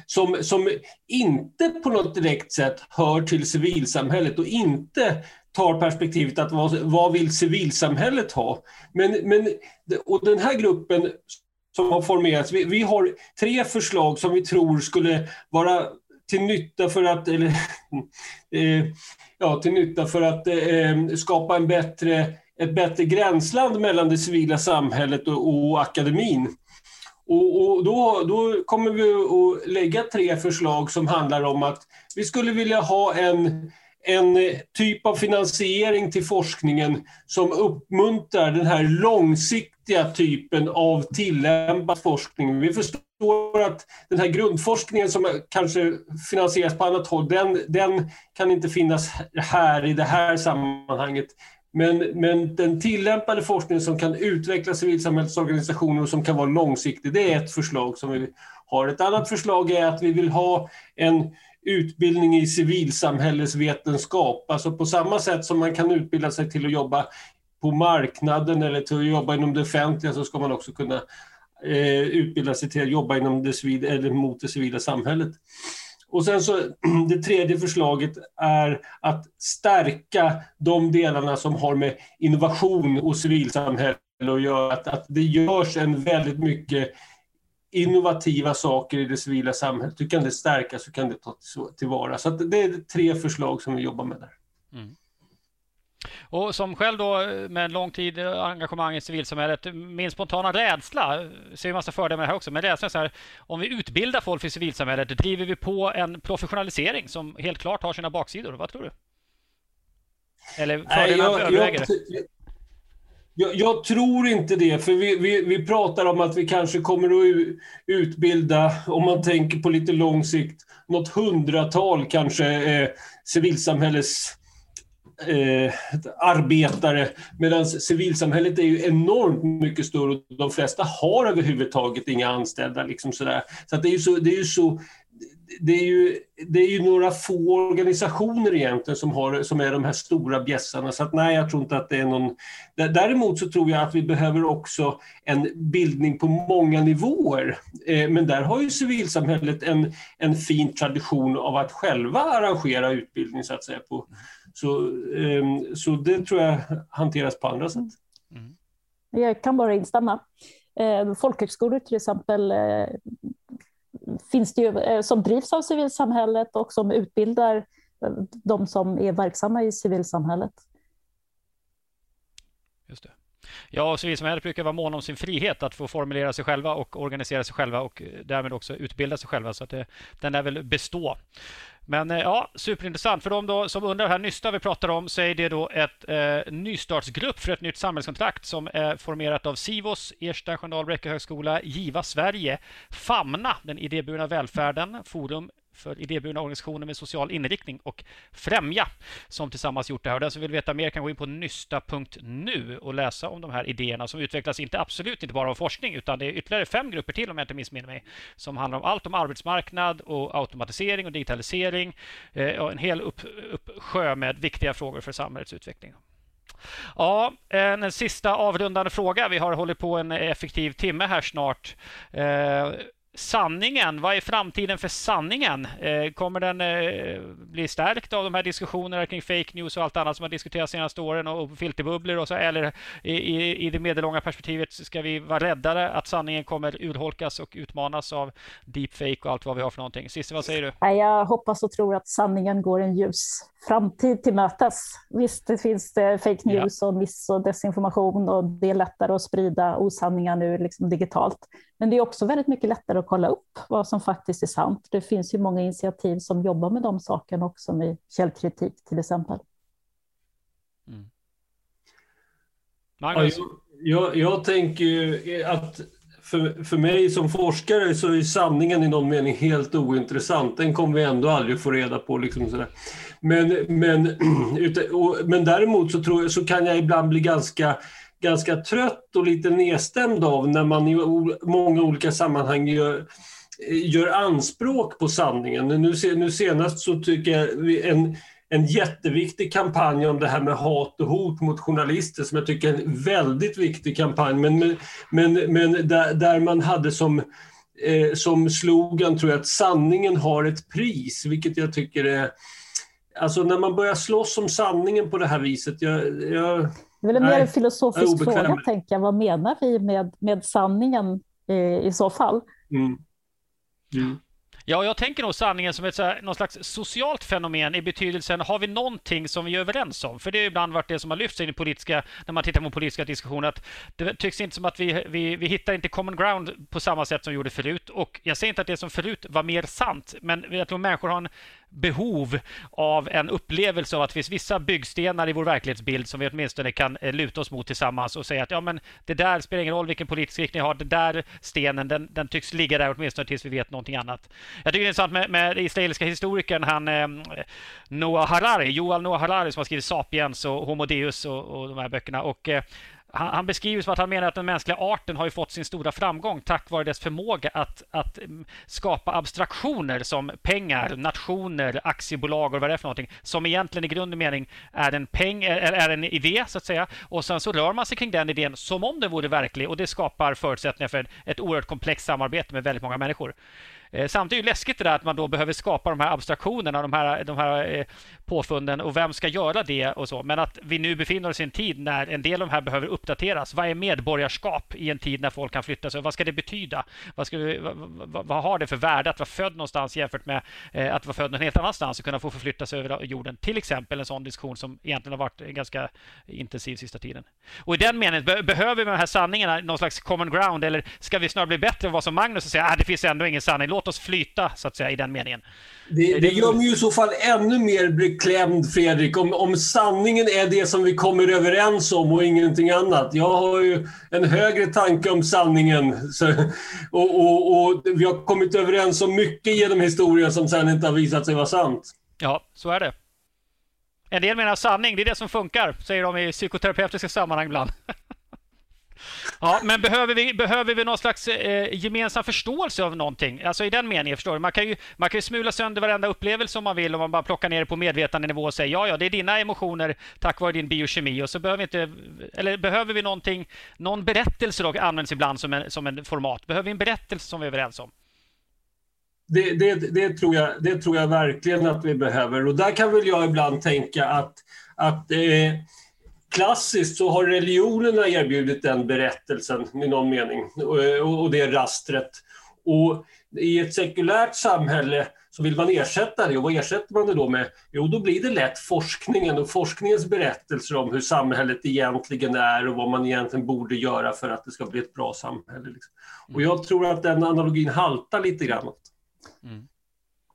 S3: Som, som inte på något direkt sätt hör till civilsamhället och inte tar perspektivet att vad, vad vill civilsamhället ha? Men, men, och den här gruppen som har formerats, vi, vi, har tre förslag som vi tror skulle vara till nytta för att, eller, eh, ja, till nytta för att eh, skapa en bättre, ett bättre gränsland mellan det civila samhället och, och akademin. Och, och, då, då kommer vi att lägga tre förslag som handlar om att vi skulle vilja ha en en eh, typ av finansiering till forskningen som uppmuntrar den här långsiktiga typen av tillämpad forskning. Vi förstår att den här grundforskningen som kanske finansieras på annat håll, den, den kan inte finnas här i det här sammanhanget. Men, men den tillämpade forskningen som kan utveckla civilsamhällsorganisationer och som kan vara långsiktig, det är ett förslag som vi har. Ett annat förslag är att vi vill ha en utbildning i civilsamhällesvetenskap. Alltså på samma sätt som man kan utbilda sig till att jobba på marknaden eller till att jobba inom det offentliga så ska man också kunna eh, utbilda sig till att jobba inom det civila, eller mot det civila samhället. Och sen så det tredje förslaget är att stärka de delarna som har med innovation och civilsamhälle att göra. Att, att det görs en väldigt mycket innovativa saker i det civila samhället. Hur kan det stärkas? Hur kan det tas tillvara? Så det är tre förslag som vi jobbar med där. Mm.
S1: Och som själv då med lång tid engagemang i civilsamhället, min spontana rädsla, ser en massa fördelar med det här också, men rädslan är så här, om vi utbildar folk för civilsamhället, driver vi på en professionalisering som helt klart har sina baksidor. Vad tror du? Eller fördelarna överväger? Jag,
S3: jag, jag, tror inte det, för vi, vi, vi pratar om att vi kanske kommer att utbilda, om man tänker på lite lång sikt, något hundratal kanske eh, civilsamhälles eh, arbetare, medan civilsamhället är ju enormt mycket större och de flesta har överhuvudtaget inga anställda. Liksom sådär. Så det är ju så, det är ju så det är, ju, det är ju några få organisationer egentligen som, har, som är de här stora bjässarna. Så att nej, jag tror inte att det är någon... Däremot så tror jag att vi behöver också en bildning på många nivåer. Eh, men där har ju civilsamhället en, en fin tradition av att själva arrangera utbildning så att säga. På, så, ehm, så det tror jag hanteras på andra sätt. Mm. mm.
S2: Jag kan bara instämma. Eh, folkhögskolor till exempel eh, finns det ju, eh, som drivs av civilsamhället och som utbildar eh, de som är verksamma i civilsamhället.
S1: Just det. Ja, civilsamhället brukar vara mån om sin frihet att få formulera sig själva och organisera sig själva och eh, därmed också utbilda sig själva. Så att det, den är väl bestå. Men eh, ja, superintressant. För de då som undrar, här Nysta vi pratar om, så är det då ett eh, nystartsgrupp för ett nytt samhällskontrakt som är formerat av Sivos, Ersta Sköndal högskola, Giva Sverige, Famna, den idéburna välfärden, Forum för idéburna organisationer med social inriktning och Främja som tillsammans gjort det här. Och den som vill veta mer kan gå in på nysta.nu och läsa om de här idéerna som utvecklas inte absolut inte bara av forskning utan det är ytterligare fem grupper till om jag inte missminner mig som handlar om allt om arbetsmarknad och automatisering och digitalisering eh, och en hel uppsjö med viktiga frågor för samhällets utveckling. Ja, en sista avrundande fråga. Vi har hållit på en effektiv timme här snart. Eh, Eh, sanningen, vad är framtiden för sanningen? Eh, kommer den eh, bli stärkt av de här diskussionerna kring fake news och allt annat som har diskuterats de senaste åren och filterbubblor och så? Eller i, i det medellånga perspektivet ska vi vara räddare att sanningen kommer urholkas och utmanas av deepfake och allt vad vi har för någonting? Cissi, vad säger du?
S2: Jag hoppas och tror att sanningen går en ljus framtid till mötes. Visst, det finns det fake news ja. och miss och desinformation och det är lättare att sprida osanningar nu liksom digitalt. Men det är också väldigt mycket lättare att kolla upp vad som faktiskt är sant. Det finns ju många initiativ som jobbar med de sakerna också med källkritik till exempel. Mm.
S3: Magnus? Ja, jag, jag tänker ju att för, för mig som forskare så är sanningen i någon mening helt ointressant. Den kommer vi ändå aldrig få reda på. Liksom sådär. Men, men, men däremot så, tror jag, så kan jag ibland bli ganska ganska trött och lite nedstämd av när man i många olika sammanhang gör, gör anspråk på sanningen. Nu, nu senast så tycker jag en, en jätteviktig kampanj om det här med hat och hot mot journalister som jag tycker är en väldigt viktig kampanj, men, men, men där, där man hade som, eh, som slogan tror jag att sanningen har ett pris, vilket jag tycker är... Alltså när man börjar slåss om sanningen på det här viset, jag, jag
S2: det är väl mer en filosofisk fråga, tänker jag. Vad menar vi med, med sanningen i, i så fall? Mm.
S1: Mm. Ja, jag tänker nog sanningen som ett så här, någon slags socialt fenomen i betydelsen har vi någonting som vi är överens om? För det har ibland varit det som har lyfts in i politiska, när man tittar på politiska diskussioner, att det tycks inte som att vi, vi, vi hittar inte common ground på samma sätt som vi gjorde förut. Och jag säger inte att det som förut var mer sant, men jag tror människor har en behov av en upplevelse av att det finns vissa byggstenar i vår verklighetsbild som vi åtminstone kan eh, luta oss mot tillsammans och säga att ja, men det där spelar ingen roll vilken politisk riktning jag har. Den där stenen, den, den tycks ligga där åtminstone tills vi vet någonting annat. Jag tycker det är intressant med, med den israeliska historikern han eh, Noah Harari, Joel Noah Harari som har skrivit Sapiens och Homo Deus och, och de här böckerna. Och, eh, han, han beskriver som att han menar att den mänskliga arten har fått sin stora framgång tack vare dess förmåga att, att mm, skapa abstraktioner som pengar, nationer, aktiebolag och vad det är för någonting som egentligen i grund och mening är en, peng, är, är en idé så att säga och sen så rör man sig kring den idén som om den vore verklig och det skapar förutsättningar för ett oerhört komplext samarbete med väldigt många människor. Eh, samtidigt är det läskigt det där att man då behöver skapa de här abstraktionerna, de här, de här eh, påfunden och vem ska göra det och så. Men att vi nu befinner oss i en tid när en del av de här behöver uppdateras. Vad är medborgarskap i en tid när folk kan flytta sig? Vad ska det betyda? Vad, ska vi, vad, vad, vad har det för värde att vara född någonstans jämfört med eh, att vara född någon helt annanstans och kunna få förflytta sig över jorden? Till exempel en sån diskussion som egentligen har varit ganska intensiv sista tiden. Och i den meningen, be behöver vi de här sanningarna någon slags common ground eller ska vi snarare bli bättre än vad som Magnus och säga att ah, det finns ändå ingen sanning. Låt oss flyta så att säga i den meningen.
S3: Det, det gör mig i så fall ännu mer beklämd, Fredrik, om, om sanningen är det som vi kommer överens om och ingenting annat. Jag har ju en högre tanke om sanningen. Så, och, och, och, vi har kommit överens om mycket genom historien som sen inte har visat sig vara sant.
S1: Ja, så är det. En del menar sanning, det är det som funkar, säger de i psykoterapeutiska sammanhang ibland. Ja, men behöver vi, behöver vi någon slags eh, gemensam förståelse av någonting? Alltså i den meningen, förstår du? Man kan, ju, man kan ju smula sönder varenda upplevelse om man vill om man bara plockar ner det på medvetandenivå och säger ja, ja, det är dina emotioner tack vare din biokemi och så behöver vi inte... Eller behöver vi någonting... Någon berättelse då används ibland som en, som en format. Behöver vi en berättelse som vi är överens om?
S3: Det, det, det, tror jag, det tror jag verkligen att vi behöver och där kan väl jag ibland tänka att, att eh, klassiskt så har religionerna erbjudit den berättelsen i någon mening och det rastret. Och i ett sekulärt samhälle så vill man ersätta det. Och vad ersätter man det då med? Jo, då blir det lätt forskningen och forskningens berättelser om hur samhället egentligen är och vad man egentligen borde göra för att det ska bli ett bra samhälle. Liksom. Och jag tror att den analogin haltar lite grann. Mm.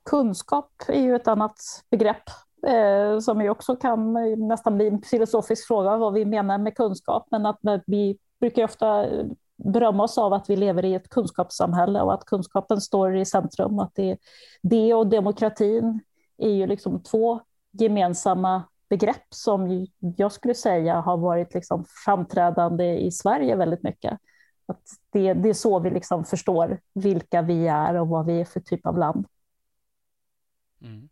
S2: Kunskap är ju ett annat begrepp eh, som ju också kan eh, nästan bli en filosofisk fråga vad vi menar med kunskap, men att eh, vi brukar ofta eh, berömma oss av att vi lever i ett kunskapssamhälle och att kunskapen står i centrum. Att det, det och demokratin är ju liksom två gemensamma begrepp som jag skulle säga har varit liksom framträdande i Sverige väldigt mycket. Att det, det är så vi liksom förstår vilka vi är och vad vi är för typ av land.
S1: Mm.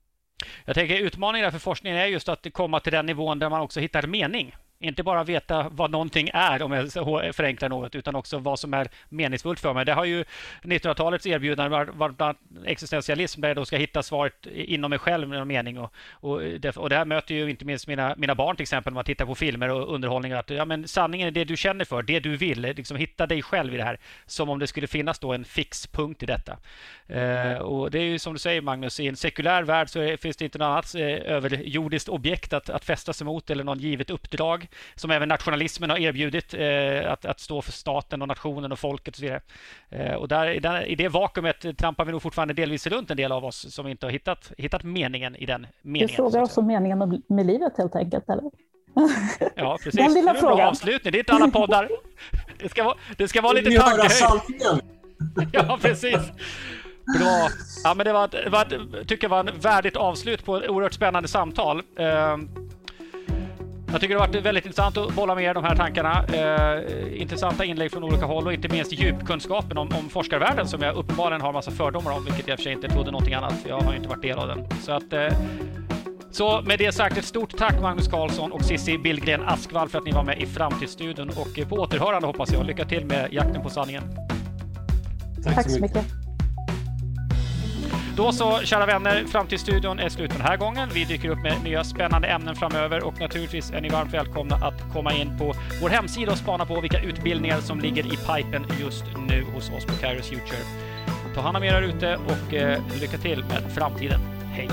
S1: Jag tänker utmaningen för forskningen är just att komma till den nivån där man också hittar mening inte bara veta vad någonting är, om jag förenklar något, utan också vad som är meningsfullt för mig. Det har ju 1900-talets erbjudande varit existentialism, där jag då ska hitta svaret inom mig själv med någon mening. Och, och, det, och det här möter ju inte minst mina, mina barn till exempel, när man tittar på filmer och underhållning. Att, ja, men sanningen är det du känner för, det du vill. Liksom hitta dig själv i det här, som om det skulle finnas då en fixpunkt i detta. Eh, och Det är ju som du säger, Magnus, i en sekulär värld så är, finns det inte något annat eh, överjordiskt objekt att, att fästa sig mot eller någon givet uppdrag som även nationalismen har erbjudit eh, att, att stå för staten och nationen och folket och så vidare. Eh, och där, i, där, i det vakuumet trampar vi nog fortfarande delvis runt en del av oss som inte har hittat, hittat meningen i den meningen.
S2: Du frågar oss om meningen med livet helt enkelt, eller?
S1: Ja, precis. Den lilla frågan. Bra avslutning. Det är inte alla poddar. Det ska vara, det ska vara lite tankehöjd. Ja, precis. Bra. Ja, men det var, det var, tycker jag var ett värdigt avslut på ett oerhört spännande samtal. Jag tycker det har varit väldigt intressant att bolla med er de här tankarna. Eh, intressanta inlägg från olika håll och inte minst djupkunskapen om, om forskarvärlden som jag uppenbarligen har massa fördomar om, vilket jag i och för sig inte trodde någonting annat. För jag har inte varit del av den. Så att eh, så med det sagt, ett stort tack Magnus Karlsson och Cissi Billgren Askvall för att ni var med i Framtidsstudion och eh, på återhörande hoppas jag. Lycka till med jakten på sanningen.
S2: Tack, tack så mycket.
S1: Då så, kära vänner, Framtidsstudion är slut den här gången. Vi dyker upp med nya spännande ämnen framöver och naturligtvis är ni varmt välkomna att komma in på vår hemsida och spana på vilka utbildningar som ligger i pipen just nu hos oss på Kairos Future. Ta hand om er där ute och eh, lycka till med framtiden. Hej!